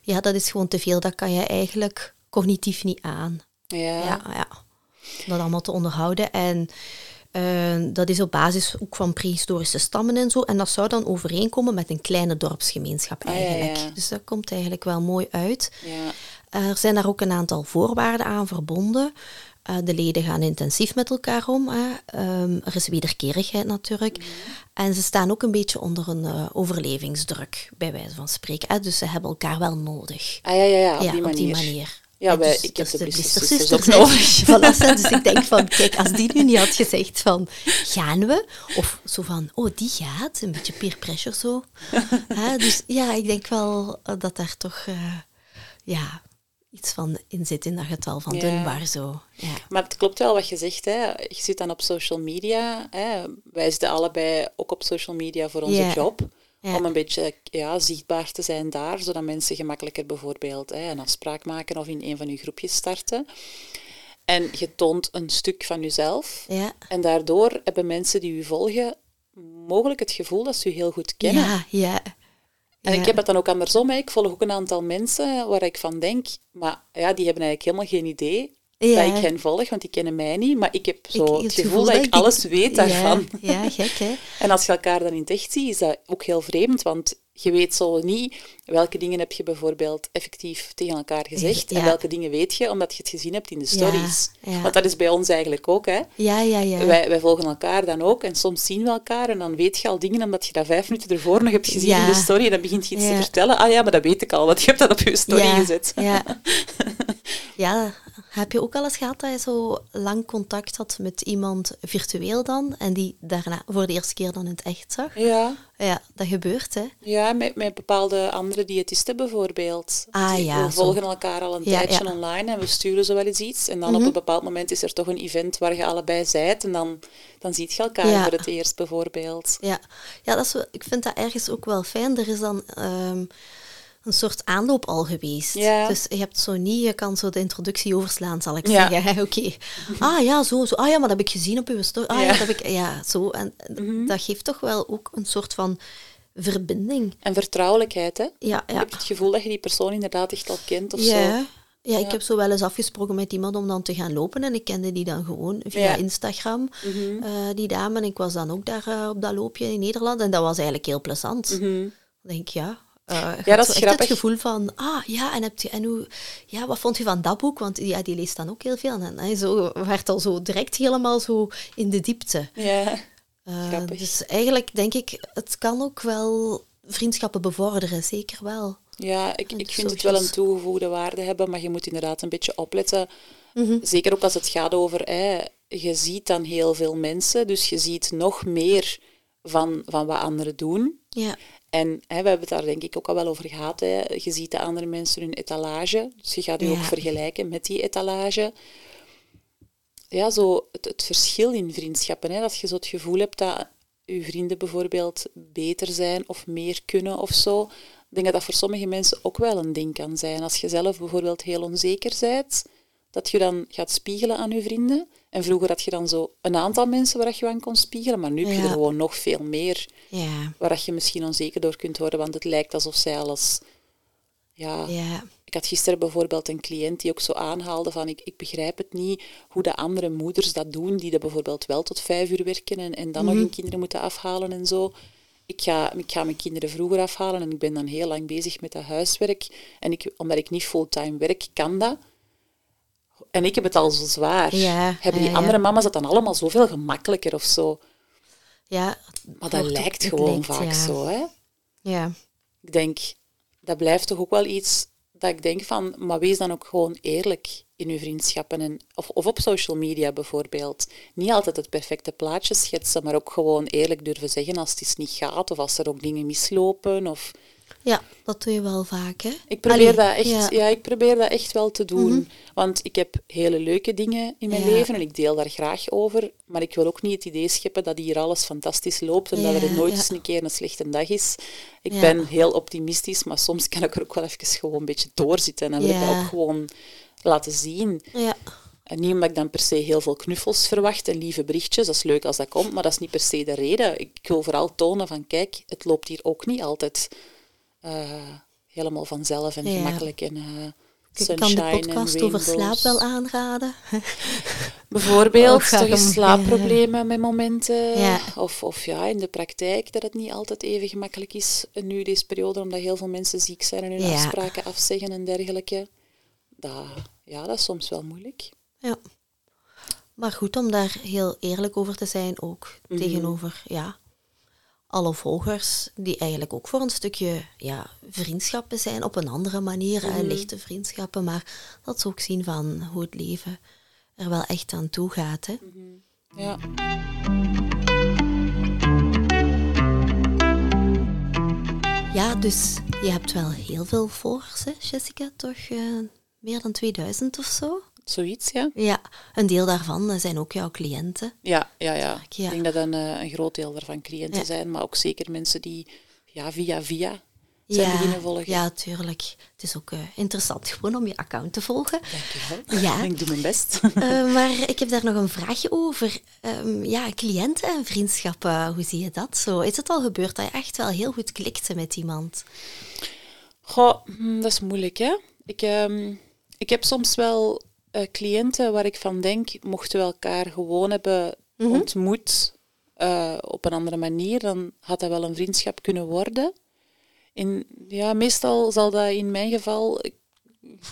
A: ja, dat is gewoon te veel. Dat kan je eigenlijk cognitief niet aan.
C: ja.
A: Ja, ja. Dat allemaal te onderhouden. En eh, dat is op basis ook van prehistorische stammen en zo. En dat zou dan overeenkomen met een kleine dorpsgemeenschap
C: Ah, ja,
A: eigenlijk.
C: ja.
A: Dus dat komt eigenlijk wel mooi uit.
C: ja.
A: Er zijn daar ook een aantal voorwaarden aan verbonden. Eh, de leden gaan intensief met elkaar om. Hè. Ehm, er is wederkerigheid natuurlijk.
C: Mhm.
A: En ze staan ook een beetje onder een eh, overlevingsdruk, bij wijze van spreken. Hè. Dus ze hebben elkaar wel nodig.
C: Ah ja, ja, ja, die
A: op die manier.
C: Ja, wij-
A: dus-
C: ik heb
A: dus
C: de
A: Blister
C: Blister Sisters
A: Sisters
C: ook nodig. [laughs]
A: Voilà, dus ik denk van, kijk, als die nu niet had gezegd van, gaan we? Of zo van, oh, die gaat. Een beetje peer pressure zo. [laughs] Dus ja, ik denk wel eh, dat daar toch... eh, ja, iets van in zit in dat getal van
C: Ja.
A: Dunbar zo. Ja.
C: Maar het klopt wel wat je zegt. Hè. Je zit dan op social media. Hè. Wij zitten allebei ook op social media voor onze
A: Ja.
C: job.
A: Ja.
C: Om een beetje ja, zichtbaar te zijn daar, zodat mensen gemakkelijker bijvoorbeeld hè, een afspraak maken of in een van uw groepjes starten. En je toont een stuk van jezelf.
A: Ja.
C: En daardoor hebben mensen die u volgen mogelijk het gevoel dat ze u heel goed kennen.
A: Ja, ja.
C: En
A: Ja.
C: ik heb het dan ook andersom. Hè. Ik volg ook een aantal mensen waar ik van denk, maar ja, die hebben eigenlijk helemaal geen idee
A: Ja.
C: dat ik hen volg, want die kennen mij niet. Maar ik heb zo
A: Ik-
C: het gevoel dat ik alles weet daarvan.
A: Ja, ja, gek hè. [laughs]
C: En als je elkaar dan in het echt ziet, is dat ook heel vreemd, want je weet zo niet welke dingen heb je bijvoorbeeld effectief tegen elkaar gezegd
A: Ja.
C: en welke dingen weet je omdat je het gezien hebt in de stories.
A: ja.
C: Want dat is bij ons eigenlijk ook. Hè.
A: Ja, ja, ja.
C: Wij, wij volgen elkaar dan ook en soms zien we elkaar en dan weet je al dingen omdat je dat vijf minuten ervoor nog hebt gezien in de story en dan begint je iets te vertellen. Ah ja, maar dat weet ik al, want je hebt dat op je story gezet.
A: Ja. [laughs] ja, heb je ook al eens gehad dat je zo lang contact had met iemand virtueel dan en die daarna voor de eerste keer dan in het echt zag?
C: Ja,
A: Ja, dat gebeurt hè.
C: ja met, met bepaalde andere diëtisten bijvoorbeeld.
A: Ah,
C: Die-
A: ja,
C: we
A: zo.
C: volgen elkaar al een
A: Ja,
C: tijdje
A: ja. Mhm.
C: online en we sturen zo wel eens iets. En dan op een bepaald moment is er toch een event waar je allebei zijt en dan, dan ziet je elkaar
A: Ja.
C: voor het eerst bijvoorbeeld.
A: Ja, ja dat is, ik vind dat ergens ook wel fijn. Er is dan ehm, een soort aanloop al geweest.
C: Ja.
A: Dus je hebt zo niet, je kan zo de introductie overslaan, zal ik
C: Ja.
A: zeggen. [laughs] Oké. Ah ja, zo, zo. Ah ja, maar dat heb ik gezien op uw story. Ah ja,
C: Ja. Mhm.
A: dat heb ik, ja, zo. En dat geeft toch wel ook een soort van verbinding.
C: En vertrouwelijkheid, hè?
A: Ja,
C: Je
A: ja.
C: hebt het gevoel dat je die persoon inderdaad echt al kent of
A: Ja.
C: zo.
A: Ja, ik heb zo wel eens afgesproken met iemand om dan te gaan lopen en ik kende die dan gewoon via. Instagram,
C: Mhm.
A: eh, die dame. En ik was dan ook daar eh, op dat loopje in Nederland en dat was eigenlijk heel plezant.
C: Mhm.
A: Dan denk ik, ja. Je
C: Ja, dat is
A: echt
C: grappig.
A: het gevoel van, ah ja, en, heb je, en hoe, ja, wat vond je van dat boek? Want ja, die leest dan ook heel veel. En hij zo, werd al zo direct helemaal zo in de diepte.
C: Ja.
A: Eh,
C: Grappig.
A: dus eigenlijk denk ik, het kan ook wel vriendschappen bevorderen, zeker wel.
C: Ja, ik, ik vind het wel een toegevoegde waarde hebben, maar je moet inderdaad een beetje opletten.
A: Mhm.
C: Zeker ook als het gaat over, hè, je ziet dan heel veel mensen, dus je ziet nog meer van, van wat anderen doen.
A: Ja,
C: En hè, we hebben het daar denk ik ook al wel over gehad. Hè. Je ziet de andere mensen hun etalage, dus je gaat je
A: Ja.
C: ook vergelijken met die etalage. Ja, zo het, het verschil in vriendschappen. Hè, dat je zo het gevoel hebt dat je vrienden bijvoorbeeld beter zijn of meer kunnen of zo. Ik denk dat dat voor sommige mensen ook wel een ding kan zijn. Als je zelf bijvoorbeeld heel onzeker bent, dat je dan gaat spiegelen aan je vrienden. En vroeger had je dan zo een aantal mensen waar je aan kon spiegelen, maar nu heb je
A: Ja.
C: er gewoon nog veel meer
A: Ja,
C: waar je misschien onzeker door kunt worden, want het lijkt alsof zij alles... Ja,
A: ja,
C: ik had gisteren bijvoorbeeld een cliënt die ook zo aanhaalde van ik, ik begrijp het niet hoe de andere moeders dat doen, die er bijvoorbeeld wel tot vijf uur werken en, en dan nog hun kinderen moeten afhalen en zo. Ik ga, ik ga mijn kinderen vroeger afhalen en ik ben dan heel lang bezig met dat huiswerk. En ik, omdat ik niet fulltime werk, kan dat. En ik heb het al zo zwaar.
A: Ja,
C: Hebben die
A: ja,
C: andere mama's dat dan allemaal zoveel gemakkelijker of zo?
A: ja.
C: Maar dat lijkt
A: het
C: gewoon
A: lijkt,
C: vaak zo, hè?
A: Ja,
C: ik denk, dat blijft toch ook wel iets dat ik denk van, maar wees dan ook gewoon eerlijk in uw vriendschappen. En, of, of op social media bijvoorbeeld. Niet altijd het perfecte plaatje schetsen, maar ook gewoon eerlijk durven zeggen als het eens niet gaat of als er ook dingen mislopen. Of...
A: ja, dat doe je wel vaak, hè?
C: Ik, probeer
A: Allee,
C: dat echt,
A: ja.
C: ja. ik probeer dat echt wel te doen. Want ik heb hele leuke dingen in mijn
A: Ja.
C: leven en ik deel daar graag over. Maar ik wil ook niet het idee scheppen dat hier alles fantastisch loopt en dat er nooit eens een keer een slechte dag is. Ik ben heel optimistisch, maar soms kan ik er ook wel even gewoon een beetje doorzitten. En dan wil ik dat ook gewoon laten zien.
A: Ja,
C: En niet omdat ik dan per se heel veel knuffels verwacht en lieve berichtjes, dat is leuk als dat komt, maar dat is niet per se de reden. Ik wil vooral tonen van, kijk, het loopt hier ook niet altijd helemaal vanzelf en
A: Ja.
C: gemakkelijk en eh
A: ik kan de podcast over slaap wel aanraden. [laughs]
C: Bijvoorbeeld,
A: Oh,
C: toch eens slaapproblemen met momenten.
A: Ja.
C: Of, of ja, in de praktijk dat het niet altijd even gemakkelijk is. Nu deze periode, omdat heel veel mensen ziek zijn en hun
A: Ja.
C: afspraken afzeggen en dergelijke. Dat, ja, dat is soms wel moeilijk.
A: Ja. Maar goed om daar heel eerlijk over te zijn ook.
C: Mhm.
A: Tegenover ja, alle volgers, die eigenlijk ook voor een stukje ja, vriendschappen zijn op een andere manier.
C: Mhm.
A: hè, lichte vriendschappen, maar dat ze ook zien van hoe het leven er wel echt aan toe gaat. Hè.
C: Ja.
A: Ja, dus je hebt wel heel veel volgers, hè, Jessica? Toch eh, meer dan 2000 of zo?
C: Zoiets, ja.
A: Ja, een deel daarvan zijn ook jouw cliënten.
C: Ja, ja, ja.
A: Ja.
C: Ik denk dat een, eh, een groot deel daarvan cliënten
A: Ja.
C: zijn, maar ook zeker mensen die ja, via via zijn beginnen volgen.
A: Ja, tuurlijk. Het is ook eh, interessant gewoon om je account te volgen.
C: Dankjewel.
A: Ja. [laughs]
C: Ik doe mijn best. [laughs]
A: Eh, maar ik heb daar nog een vraagje over. Ehm, ja, cliënten en vriendschappen, hoe zie je dat zo? Is het al gebeurd dat je echt wel heel goed klikte met iemand?
C: Goh, hm, dat is moeilijk, hè. Ik, ehm, ik heb soms wel eh, cliënten waar ik van denk, mochten we elkaar gewoon hebben ontmoet eh, op een andere manier, dan had dat wel een vriendschap kunnen worden. In, ja, meestal zal dat in mijn geval, ik-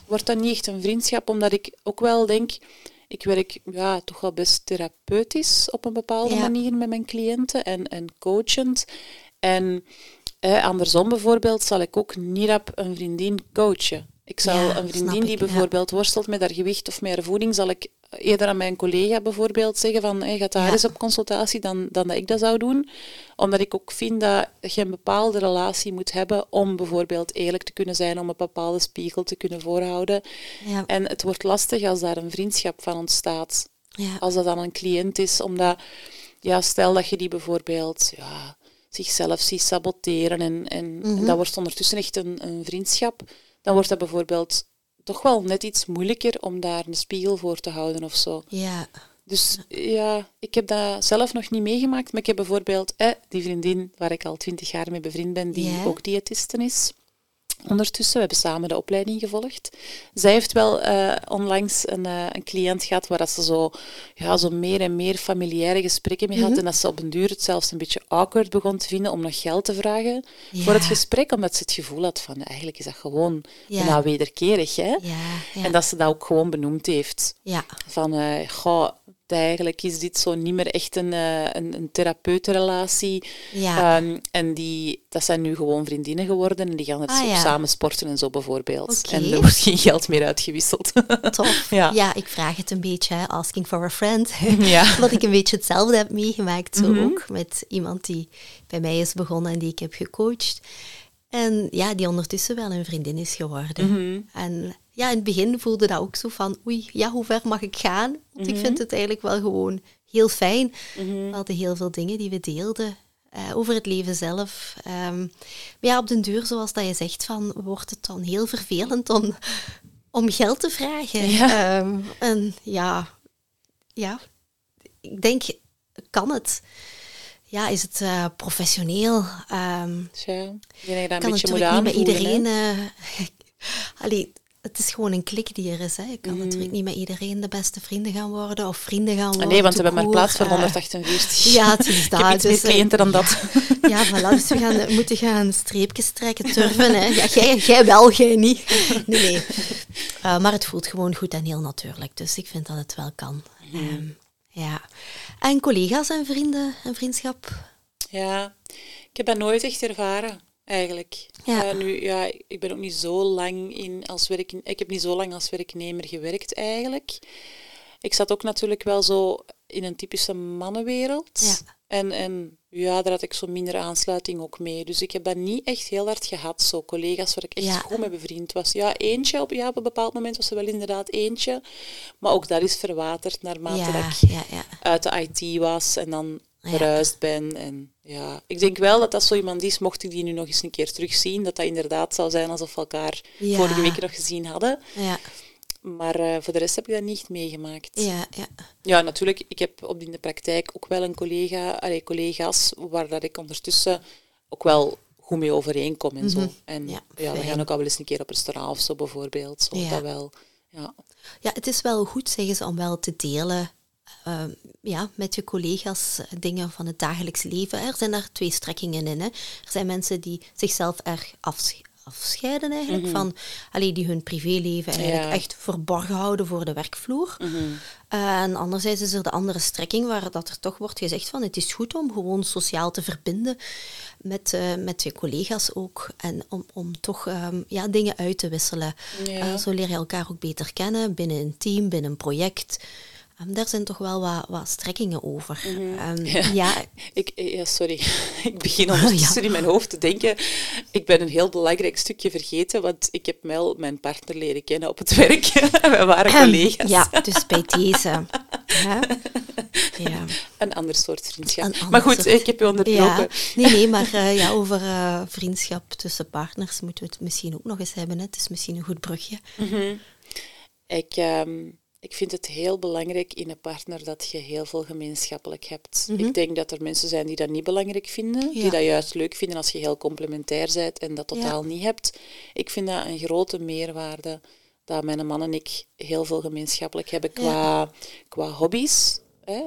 C: wordt dat niet echt een vriendschap, omdat ik ook wel denk, ik werk ja, toch wel best therapeutisch op een bepaalde
A: Ja.
C: manier met mijn cliënten en, en coachend. En eh, andersom bijvoorbeeld zal ik ook niet op een vriendin coachen. Ik zal
A: Ja,
C: een vriendin die
A: ik, ja.
C: bijvoorbeeld worstelt met haar gewicht of met haar voeding, zal ik eerder aan mijn collega bijvoorbeeld zeggen van hey, ga daar
A: Ja.
C: eens op consultatie dan, dan dat ik dat zou doen. Omdat ik ook vind dat je een bepaalde relatie moet hebben om bijvoorbeeld eerlijk te kunnen zijn, om een bepaalde spiegel te kunnen voorhouden.
A: Ja,
C: En het wordt lastig als daar een vriendschap van ontstaat
A: ja,
C: als dat dan een cliënt is, omdat, ja, stel dat je die bijvoorbeeld ja, zichzelf ziet saboteren en, en, en dat wordt ondertussen echt een, een vriendschap, dan wordt dat bijvoorbeeld toch wel net iets moeilijker om daar een spiegel voor te houden of zo.
A: ja.
C: Dus ja, ik heb dat zelf nog niet meegemaakt, maar ik heb bijvoorbeeld eh, die vriendin waar ik al twintig jaar mee bevriend ben, die
A: Ja.
C: ook diëtiste is. Ondertussen, we hebben samen de opleiding gevolgd. Zij heeft wel eh, onlangs een, eh, een cliënt gehad waar dat ze zo, ja, zo meer en meer familiaire gesprekken mee had.
A: Mhm.
C: En dat ze op een duur het zelfs een beetje awkward begon te vinden om nog geld te vragen voor het gesprek, omdat ze het gevoel had van eigenlijk is dat gewoon
A: Ja.
C: bijna wederkerig. Hè?
A: Ja, ja.
C: En dat ze dat ook gewoon benoemd heeft.
A: ja.
C: Van, eh goh, eigenlijk is dit zo niet meer echt een, eh, een, een therapeutenrelatie.
A: Ja.
C: Ehm, en die, dat zijn nu gewoon vriendinnen geworden en die gaan het
A: Ah, ja.
C: samen sporten en zo bijvoorbeeld. En er wordt geen geld meer uitgewisseld. [laughs]
A: Tof.
C: Ja.
A: Ja. ik vraag het een beetje, hè, asking for a friend. [laughs]
C: Ja. Mhm.
A: Omdat ik een beetje hetzelfde heb meegemaakt, zo ook. Met iemand die bij mij is begonnen en die ik heb gecoacht. En ja, die ondertussen wel een vriendin is geworden.
C: Mhm.
A: En ja, in het begin voelde dat ook zo van, oei, ja, hoe ver mag ik gaan? Want ik
C: Mhm.
A: vind het eigenlijk wel gewoon heel fijn. We hadden heel veel dingen die we deelden. eh, over het leven zelf. Ehm, maar ja, op den duur, zoals dat je zegt, van, wordt het dan heel vervelend om om geld te vragen.
C: Ja.
A: Ehm, en ja, ja, ik denk, kan het? Ja, is het eh, professioneel? Ehm,
C: Tja, je
A: kan
C: een beetje
A: natuurlijk niet
C: aanvoelen,
A: iedereen. eh, [laughs] allee, het is gewoon een klik die er is. Hè. Je kan natuurlijk niet met iedereen de beste vrienden gaan worden of vrienden gaan worden.
C: Ah, nee, want we hebben maar plaats voor
A: Eh,
C: 148.
A: ja, het is [laughs]
C: heb iets
A: dus, eh,
C: cliënten dan dat. [laughs]
A: Ja, voilà, dus we gaan, moeten gaan streepjes trekken, turven. Hè. Ja, jij, jij wel, jij niet. Nee, nee. Eh, maar het voelt gewoon goed en heel natuurlijk. Dus ik vind dat het wel kan. Ehm, ja. En collega's en vrienden en vriendschap?
C: Ja, ik heb dat nooit echt ervaren, eigenlijk.
A: Ja.
C: Eh, nu, ja, ik ben ook niet zo lang in als werk, ik heb niet zo lang als werknemer gewerkt, eigenlijk. Ik zat ook natuurlijk wel zo in een typische mannenwereld.
A: Ja.
C: En, en ja, daar had ik zo minder aansluiting ook mee. Dus ik heb dat niet echt heel hard gehad, zo collega's waar ik echt
A: Ja.
C: goed mee bevriend was. Ja, eentje, op, ja, op een bepaald moment was er wel inderdaad eentje. Maar ook dat is verwaterd naarmate dat ik
A: ja, ja.
C: uit de IT was en dan verhuisd ben. En ja, ik denk wel dat dat zo iemand is, mocht ik die nu nog eens een keer terugzien, dat dat inderdaad zou zijn alsof we elkaar
A: Ja.
C: vorige week nog gezien hadden.
A: Ja,
C: Maar eh, voor de rest heb ik dat niet meegemaakt.
A: ja, ja.
C: Ja, natuurlijk, ik heb op in de praktijk ook wel een collega, allee, collega's waar dat ik ondertussen ook wel goed mee overeenkom en zo. En
A: Mhm. Ja,
C: ja, we gaan ook al wel eens een keer op restaurant of zo bijvoorbeeld. Zo,
A: Ja.
C: Dat wel. Ja.
A: Ja, het is wel goed, zeggen ze, om wel te delen eh, ja, met je collega's eh, dingen van het dagelijks leven. Er zijn daar twee strekkingen in. Hè. Er zijn mensen die zichzelf erg afsch- afscheiden eigenlijk van, allee, die hun privéleven eigenlijk
C: Ja.
A: echt verborgen houden voor de werkvloer. Eh, en anderzijds is er de andere strekking waar dat er toch wordt gezegd van het is goed om gewoon sociaal te verbinden met, eh, met je collega's ook en om, om toch ehm, ja, dingen uit te wisselen.
C: Ja.
A: Eh, zo leer je elkaar ook beter kennen binnen een team, binnen een project. Ehm, daar zijn toch wel wat, wat strekkingen over. Ehm, ja. [laughs]
C: Ik, eh, ja, sorry, [laughs] ik begin [laughs] ondertussen in mijn hoofd te denken. Ik ben een heel belangrijk stukje vergeten, want ik heb wel mijn partner leren kennen op het werk. We waren collega's.
A: Ja, dus bij deze. Hè? Ja.
C: Een ander soort vriendschap.
A: Ander
C: maar goed,
A: soort-
C: ik heb je onderbroken.
A: Ja, nee, nee, maar eh, ja, over eh, vriendschap tussen partners moeten we het misschien ook nog eens hebben. Hè. Het is misschien een goed brugje.
C: Ik, ehm, ik vind het heel belangrijk in een partner dat je heel veel gemeenschappelijk hebt. Ik denk dat er mensen zijn die dat niet belangrijk vinden, die
A: Mhm.
C: Dat juist leuk vinden als je heel complementair bent en dat totaal niet hebt. Ik vind dat een grote meerwaarde dat mijn man en ik heel veel gemeenschappelijk hebben qua, qua hobby's. Hè?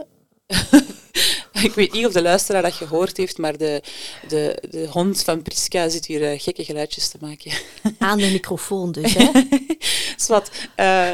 C: [laughs] [laughs] ik weet niet of de luisteraar dat gehoord heeft, maar de, de, de hond van Priska zit hier eh, gekke geluidjes te maken. [laughs]
A: Aan de microfoon dus. Hè. [laughs]
C: Zwat, eh,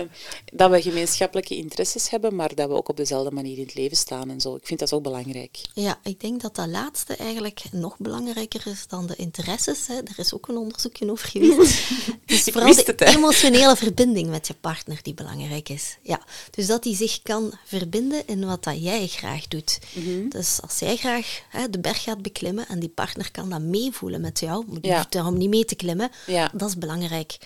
C: dat we gemeenschappelijke interesses hebben, maar dat we ook op dezelfde manier in het leven staan en zo. Ik vind dat ook belangrijk.
A: Ja, ik denk dat dat laatste eigenlijk nog belangrijker is dan de interesses. Hè. Er is ook een onderzoekje over geweest.
C: Ik
A: vooral de
C: het,
A: emotionele verbinding met je partner die belangrijk is. Ja. Dus dat hij zich kan verbinden in wat dat jij graag doet.
C: Mhm.
A: Dus als jij graag hè, de berg gaat beklimmen en die partner kan dat meevoelen met jou, die
C: Ja.
A: hoeft daarom niet mee te klimmen,
C: Ja. Mhm.
A: dat is belangrijk.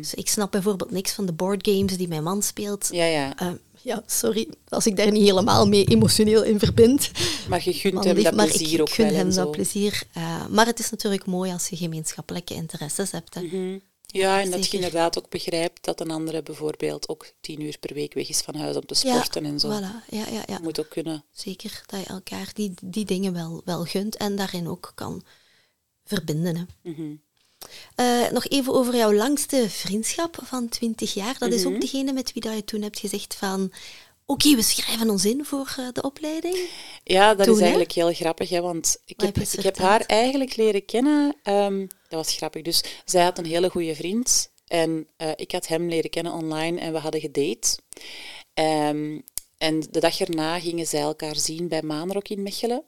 A: Dus ik snap bijvoorbeeld niks van de boardgames die mijn man speelt.
C: Ja, ja.
A: Eh, ja, sorry als ik daar niet helemaal mee emotioneel in verbind.
C: Maar je gunt hem dat
A: maar
C: plezier
A: ik
C: ook
A: gun
C: wel
A: hem dat plezier. Eh, maar het is natuurlijk mooi als je gemeenschappelijke interesses hebt. Hè.
C: Mhm. Ja, en dat je inderdaad ook begrijpt dat een andere bijvoorbeeld ook tien uur per week weg is van huis om te sporten en zo.
A: Voilà. Ja, ja, ja.
C: Moet ook kunnen.
A: Zeker dat je elkaar die, die dingen wel, wel gunt en daarin ook kan verbinden. Hè.
C: Mhm.
A: Eh, nog even over jouw langste vriendschap van 20 jaar. Dat is
C: Mhm.
A: ook degene met wie dat je toen hebt gezegd van... Oké, we schrijven ons in voor eh, de opleiding.
C: Ja, dat
A: Toen,
C: is
A: hè?
C: eigenlijk heel grappig, hè, want ik heb, ik heb haar eigenlijk leren kennen. ehm, dat was grappig. Dus zij had een hele goede vriend en eh, ik had hem leren kennen online en we hadden gedate. Ehm, en de dag erna gingen zij elkaar zien bij Maanrok in Mechelen.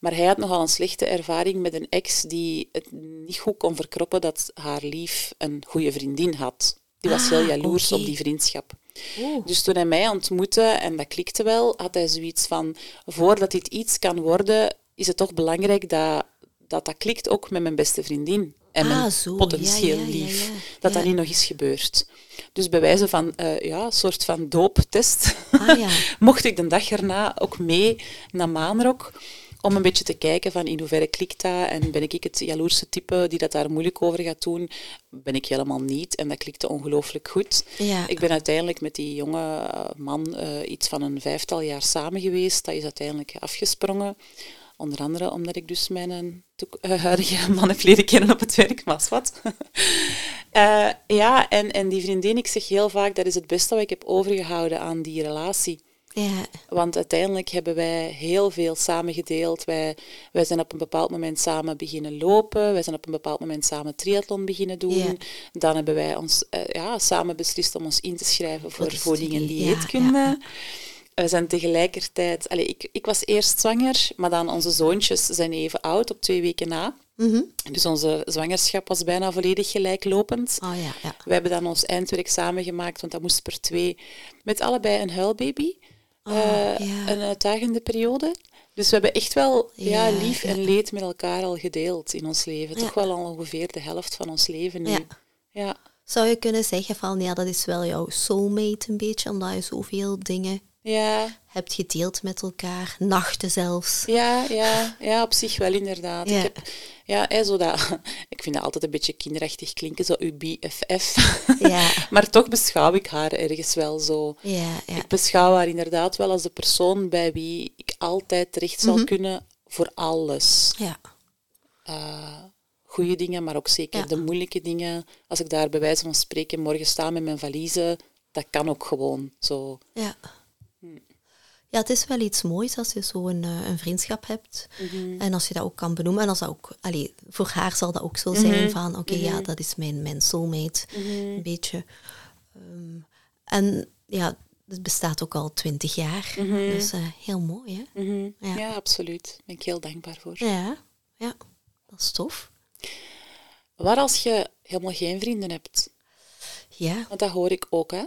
C: Maar hij had nogal een slechte ervaring met een ex die het niet goed kon verkroppen dat haar lief een goede vriendin had. Die was
A: Ah,
C: heel jaloers
A: oké.
C: op die vriendschap.
A: Oh.
C: Dus toen hij mij ontmoette, en dat klikte wel, had hij zoiets van, voordat dit iets kan worden, is het toch belangrijk dat dat, dat klikt ook met mijn beste vriendin en
A: Ah,
C: mijn
A: zo,
C: potentieel
A: ja, ja, ja,
C: lief.
A: ja.
C: Dat dat niet nog eens gebeurt. Dus bij wijze van eh, ja, een soort van dooptest,
A: Ah ja. [laughs]
C: mocht ik de dag erna ook mee naar Maanrok om een beetje te kijken van in hoeverre klikt dat en ben ik het jaloerse type die dat daar moeilijk over gaat doen, ben ik helemaal niet en dat klikte ongelooflijk goed.
A: Ja.
C: Ik ben uiteindelijk met die jonge eh, man eh, iets van een vijftal jaar samen geweest. Dat is uiteindelijk afgesprongen. Onder andere omdat ik dus mijn uh, huidige [laughs] man heb leren kennen op het werk, maar wat. uh, [laughs] ja, en, en die vriendin, ik zeg heel vaak, dat is het beste wat ik heb overgehouden aan die relatie.
A: Ja.
C: Want uiteindelijk hebben wij heel veel samen gedeeld. Wij, wij zijn op een bepaald moment samen beginnen lopen. Wij zijn op een bepaald moment samen triathlon beginnen doen.
A: Ja.
C: Dan hebben wij ons uh, ja, samen beslist om ons in te schrijven voor voeding en dieetkunde.
A: ja.
C: We zijn tegelijkertijd... Allee, ik, ik was eerst zwanger, maar dan onze zoontjes zijn even oud, op twee weken na.
A: Mhm.
C: Dus onze zwangerschap was bijna volledig gelijklopend.
A: Oh ja, ja.
C: We hebben dan ons eindwerk samengemaakt, want dat moest per twee. Met allebei een huilbaby.
A: Oh,
C: Eh,
A: ja.
C: Een uitdagende periode. Dus we hebben echt wel ja,
A: Ja,
C: lief en leed met elkaar al gedeeld in ons leven. Toch wel al ongeveer de helft van ons leven nu.
A: Ja.
C: Ja.
A: Zou je kunnen zeggen van, ja, dat is wel jouw soulmate een beetje, omdat je zoveel dingen
C: Ja,
A: hebt gedeeld met elkaar, nachten zelfs.
C: ja, ja, ja, op zich wel inderdaad.
A: Ja.
C: Ik, heb, ja, zo dat, [laughs] ik vind dat altijd een beetje kinderachtig klinken, zo uw BFF.
A: Ja, [laughs]
C: maar toch beschouw ik haar ergens wel zo.
A: ja, ja.
C: Ik beschouw haar inderdaad wel als de persoon bij wie ik altijd terecht zal kunnen voor alles.
A: ja.
C: Uh, goede dingen, maar ook zeker
A: Ja.
C: de moeilijke dingen. Als ik daar bij wijze van spreken morgen sta met mijn valiezen, dat kan ook gewoon zo.
A: Ja. Ja, het is wel iets moois als je zo een, eh, een vriendschap hebt. En als je dat ook kan benoemen. En als dat ook, allee, voor haar zal dat ook zo zijn van, oké, ja, dat is mijn, mijn soulmate. Een beetje. Ehm, en ja, het bestaat ook al twintig jaar. Dus eh, heel mooi, hè?
C: Mhm.
A: Ja.
C: Ja. absoluut. Daar ben ik heel dankbaar voor.
A: Ja, ja. Dat is tof.
C: Wat als je helemaal geen vrienden hebt?
A: Ja,
C: Want dat hoor ik ook, hè?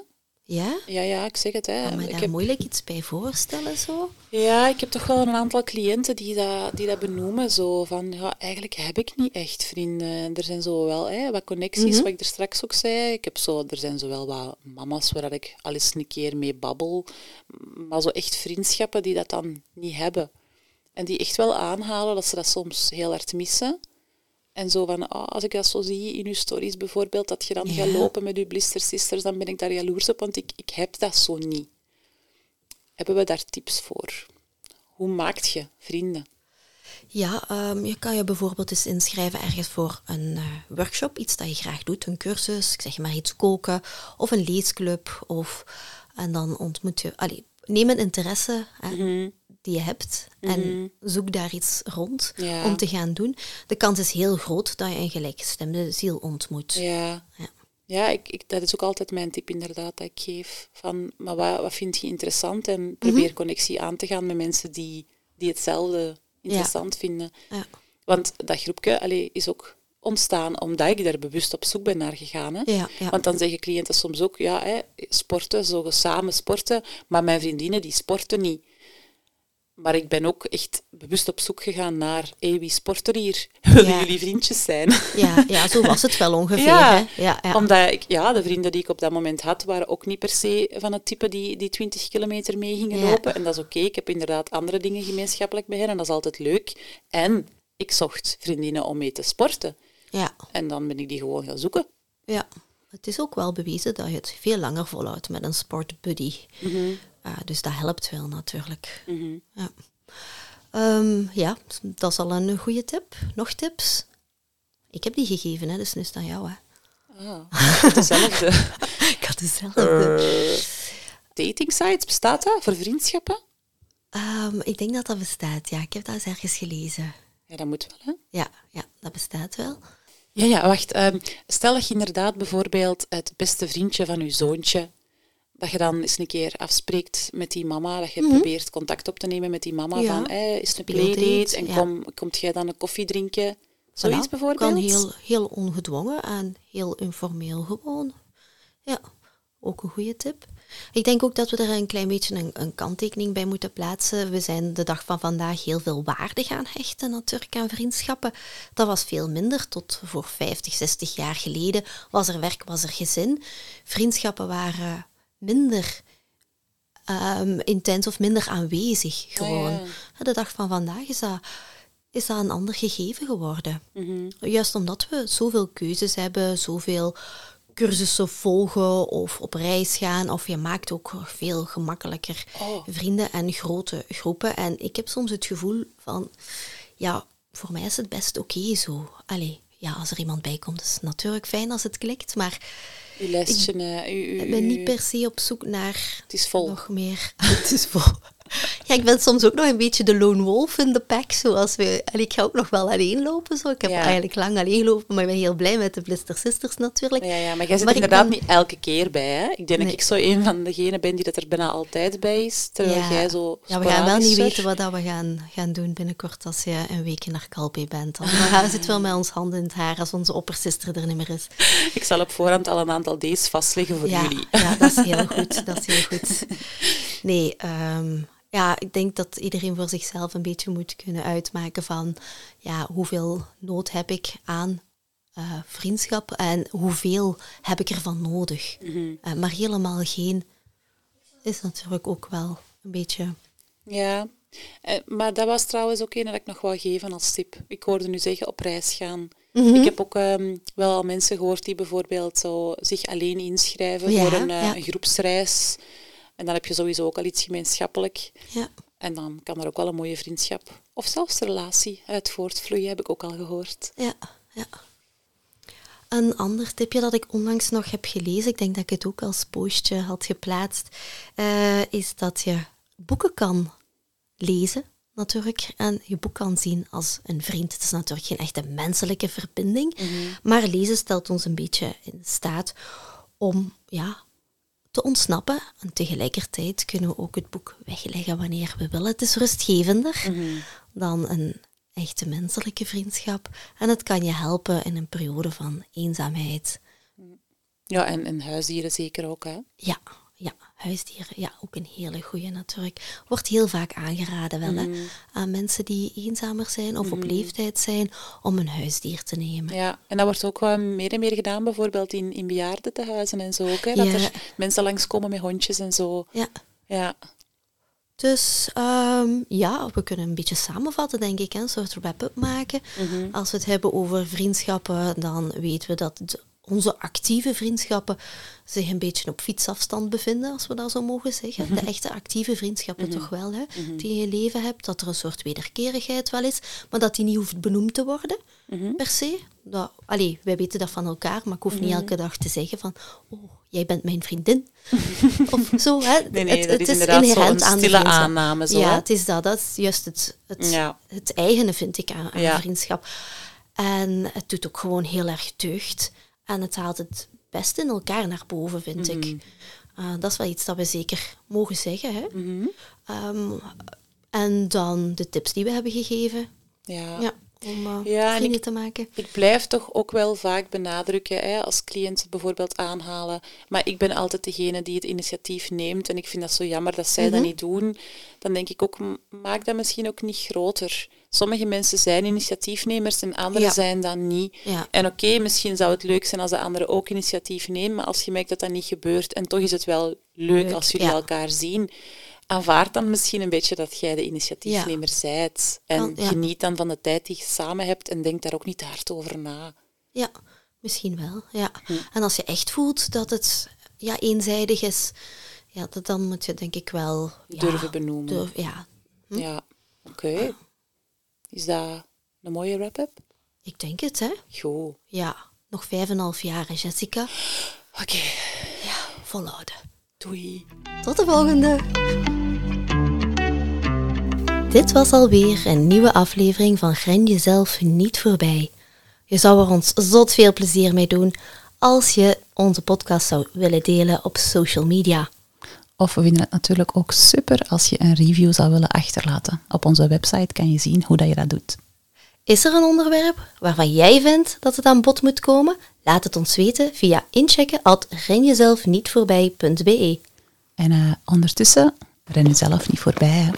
A: Ja.
C: Ja, ja, ik zeg het, hè.
A: Kan me
C: ik
A: daar
C: heb,
A: moeilijk iets bij voorstellen, zo?
C: ja, ik heb toch wel een aantal cliënten die dat, die dat benoemen. Zo van, ja, eigenlijk heb ik niet echt vrienden. Er zijn zo wel hè, wat connecties, wat ik er straks ook zei. Ik heb zo, er zijn zo wel wat mama's waar ik al eens een keer mee babbel. Maar zo echt vriendschappen die dat dan niet hebben. En die echt wel aanhalen dat ze dat soms heel hard missen. En zo van, ah, als ik dat zo zie in uw stories bijvoorbeeld, dat je dan
A: Ja.
C: gaat lopen met uw blister sisters, dan ben ik daar jaloers op, want ik, ik heb dat zo niet. Hebben we daar tips voor? Hoe maakt je vrienden?
A: Ja, ehm, je kan je bijvoorbeeld eens inschrijven ergens voor een eh, workshop, iets dat je graag doet, een cursus, ik zeg maar iets koken, of een leesclub, of, en dan ontmoet je, allee, neem een interesse hè,
C: Mhm.
A: Die je hebt en zoek daar iets rond
C: Ja.
A: om te gaan doen. De kans is heel groot dat je een gelijkgestemde ziel ontmoet.
C: Ja,
A: Ja.
C: ja ik, ik, dat is ook altijd mijn tip inderdaad dat ik geef. Van, maar wat, wat vind je interessant? En probeer connectie aan te gaan met mensen die, die hetzelfde interessant vinden.
A: Ja.
C: Want dat groepje allee, is ook ontstaan omdat ik daar bewust op zoek ben naar gegaan. Hè?
A: Ja, ja.
C: Want dan zeggen cliënten soms ook, ja, hè, sporten, zo samen sporten, maar mijn vriendinnen die sporten niet. Maar ik ben ook echt bewust op zoek gegaan naar, hé, wie sport er hier? Willen
A: Ja.
C: jullie vriendjes zijn?
A: Ja, ja, zo was het wel ongeveer.
C: Ja,
A: hè? Ja, ja.
C: Omdat ik, ja, de vrienden die ik op dat moment had, waren ook niet per se van het type die, die 20 kilometer mee gingen lopen. En dat is oké. Ik heb inderdaad andere dingen gemeenschappelijk bij hen en dat is altijd leuk. En ik zocht vriendinnen om mee te sporten.
A: ja.
C: En dan ben ik die gewoon gaan zoeken.
A: Ja, het is ook wel bewezen dat je het veel langer volhoudt met een sportbuddy. Dus dat helpt wel natuurlijk. Ja. Ehm, ja, dat is al een goede tip. Nog tips? Ik heb die gegeven, hè, dus nu is het aan jou. Hè.
C: Ah, dezelfde.
A: Ik had dezelfde. [laughs]
C: Dating sites, bestaat dat voor vriendschappen?
A: Ehm, ik denk dat dat bestaat, ja. Ik heb dat eens ergens gelezen.
C: Ja, dat moet wel, hè?
A: Ja, ja dat bestaat wel.
C: Ja, ja, wacht. ehm, stel dat je inderdaad bijvoorbeeld het beste vriendje van je zoontje, dat je dan eens een keer afspreekt met die mama, dat je probeert contact op te nemen met die mama
A: Mhm. Ja.
C: van, hey, is het een
A: Playdate,
C: en kom, komt jij dan een koffie drinken? Zoiets
A: Voilà.
C: bijvoorbeeld?
A: Kan heel, heel ongedwongen en heel informeel gewoon. Ja, ook een goede tip. Ik denk ook dat we er een klein beetje een, een kanttekening bij moeten plaatsen. We zijn de dag van vandaag heel veel waarde gaan hechten natuurlijk aan vriendschappen. Dat was veel minder. Tot voor 50, 60 jaar geleden was er werk, was er gezin. Vriendschappen waren minder ehm, intens of minder aanwezig gewoon.
C: ja.
A: de dag van vandaag is dat, is dat een ander gegeven geworden. Juist omdat we zoveel keuzes hebben, zoveel cursussen volgen of op reis gaan. Of je maakt ook veel gemakkelijker
C: Oh.
A: vrienden en grote groepen. En ik heb soms het gevoel van, ja, voor mij is het best oké zo. Allee, ja, als er iemand bij komt, is het natuurlijk fijn als het klikt. Maar
C: Lijstje, eh, uw-
A: ik ben niet per se op zoek naar
C: Het is vol.
A: nog meer. [laughs] Het is vol. Ja, ik ben soms ook nog een beetje de lone wolf in de pack. Zoals we, en ik ga ook nog wel alleen lopen. Zo. Ik heb
C: Ja.
A: eigenlijk lang alleen gelopen, maar ik ben heel blij met de Blister Sisters natuurlijk.
C: Ja, ja, maar jij zit
A: Maar
C: inderdaad
A: ben-
C: niet elke keer bij. Hè? Ik denk
A: Nee.
C: dat ik zo een van degenen ben die dat er bijna altijd bij is. Terwijl
A: Ja.
C: jij zo
A: Ja, we gaan wel niet weten wat dat we gaan, gaan doen binnenkort als je een weekje naar Calpe bent. Dan gaan we zitten wel met ons handen in het haar als onze oppersister er niet meer is. [laughs]
C: Ik zal op voorhand al een aantal days vastleggen voor
A: ja,
C: jullie.
A: ja, dat is heel [laughs] goed. Dat is heel goed. Nee, ehm, ja, ik denk dat iedereen voor zichzelf een beetje moet kunnen uitmaken van ja, hoeveel nood heb ik aan eh, vriendschap en hoeveel heb ik ervan nodig. Eh, maar helemaal geen is natuurlijk ook wel een beetje...
C: Ja, Eh, maar dat was trouwens ook een dat ik nog wou geven als tip. Ik hoorde nu zeggen op reis gaan.
A: Mhm.
C: Ik heb ook ehm, wel al mensen gehoord die bijvoorbeeld zo zich alleen inschrijven
A: Ja,
C: voor een,
A: ja.
C: een groepsreis. En dan heb je sowieso ook al iets gemeenschappelijk.
A: Ja.
C: En dan kan er ook wel een mooie vriendschap of zelfs relatie uit voortvloeien, heb ik ook al gehoord.
A: Ja, ja. Een ander tipje dat ik onlangs nog heb gelezen, ik denk dat ik het ook als postje had geplaatst, eh, is dat je boeken kan lezen, natuurlijk, en je boek kan zien als een vriend. Het is natuurlijk geen echte menselijke verbinding, maar lezen stelt ons een beetje in staat om ja, te ontsnappen. En tegelijkertijd kunnen we ook het boek wegleggen wanneer we willen. Het is rustgevender dan een echte menselijke vriendschap. En het kan je helpen in een periode van eenzaamheid.
C: Ja, en, en huisdieren zeker ook, hè.
A: Ja, ja, huisdieren. Ja, ook een hele goeie natuurlijk. Wordt heel vaak aangeraden wel, hè, aan mensen die eenzamer zijn of op leeftijd zijn, om een huisdier te nemen.
C: Ja, en dat wordt ook wel meer en meer gedaan, bijvoorbeeld in, in bejaardentehuizen en zo ook. Hè, dat
A: Ja.
C: er mensen langskomen met hondjes en zo.
A: Ja.
C: Ja,
A: Dus ehm, ja, we kunnen een beetje samenvatten, denk ik, hè, een soort wrap-up maken. Als we het hebben over vriendschappen, dan weten we dat de- onze actieve vriendschappen zich een beetje op fietsafstand bevinden, als we dat zo mogen zeggen. De echte actieve vriendschappen toch wel, hè, die je in je leven hebt. Dat er een soort wederkerigheid wel is, maar dat die niet hoeft benoemd te worden, per se. Dat, allee, wij weten dat van elkaar, maar ik hoef niet elke dag te zeggen van, oh, jij bent mijn vriendin. [laughs] of zo, hè.
C: Nee, nee,
A: het,
C: is inderdaad
A: inherent
C: een
A: aan
C: stille aanname, zo,
A: ja,
C: hè?
A: het is dat. Dat is juist het, het,
C: Ja.
A: het eigene, vind ik, aan, aan
C: Ja.
A: vriendschap. En het doet ook gewoon heel erg deugd. En het haalt het beste in elkaar naar boven, vind
C: Mhm.
A: ik. Uh, dat is wel iets dat we zeker mogen zeggen. Hè?
C: Mhm.
A: Um, en dan de tips die we hebben gegeven.
C: ja.
A: Ja, om uh,
C: Ja, en
A: vrienden
C: ik-
A: te maken.
C: Ik blijf toch ook wel vaak benadrukken, hè, als cliënten bijvoorbeeld aanhalen. Maar ik ben altijd degene die het initiatief neemt. En ik vind dat zo jammer dat zij
A: Mhm.
C: dat niet doen. Dan denk ik ook, maak dat misschien ook niet groter. Sommige mensen zijn initiatiefnemers en anderen
A: Ja.
C: zijn dat niet.
A: Ja.
C: En oké, misschien zou het leuk zijn als de anderen ook initiatief nemen. Maar als je merkt dat dat niet gebeurt, en toch is het wel leuk,
A: Leuk,
C: als jullie
A: ja.
C: elkaar zien. Aanvaard dan misschien een beetje dat jij de initiatiefnemer zijt. En geniet dan van de tijd die je samen hebt en denk daar ook niet te hard over na.
A: Ja, misschien wel. Ja.
C: Hm.
A: En als je echt voelt dat het ja, eenzijdig is, ja, dat, dan moet je denk ik wel
C: Durven benoemen.
A: durf- ja,
C: Ja, oké. Is dat een mooie wrap-up?
A: ik denk het, hè.
C: Goed.
A: Ja, nog vijf en half jaar, hè, Jessica.
C: Oké,
A: Volhouden.
C: doei.
A: Tot de volgende! Dit was alweer een nieuwe aflevering van Gren jezelf niet voorbij. Je zou er ons zot veel plezier mee doen als je onze podcast zou willen delen op social media.
B: Of we vinden het natuurlijk ook super als je een review zou willen achterlaten. Op onze website kan je zien hoe dat je dat doet.
A: Is er een onderwerp waarvan jij vindt dat het aan bod moet komen? Laat het ons weten via inchecken at renjezelfnietvoorbij.be.
B: En eh, ondertussen, ren jezelf niet voorbij. Hè.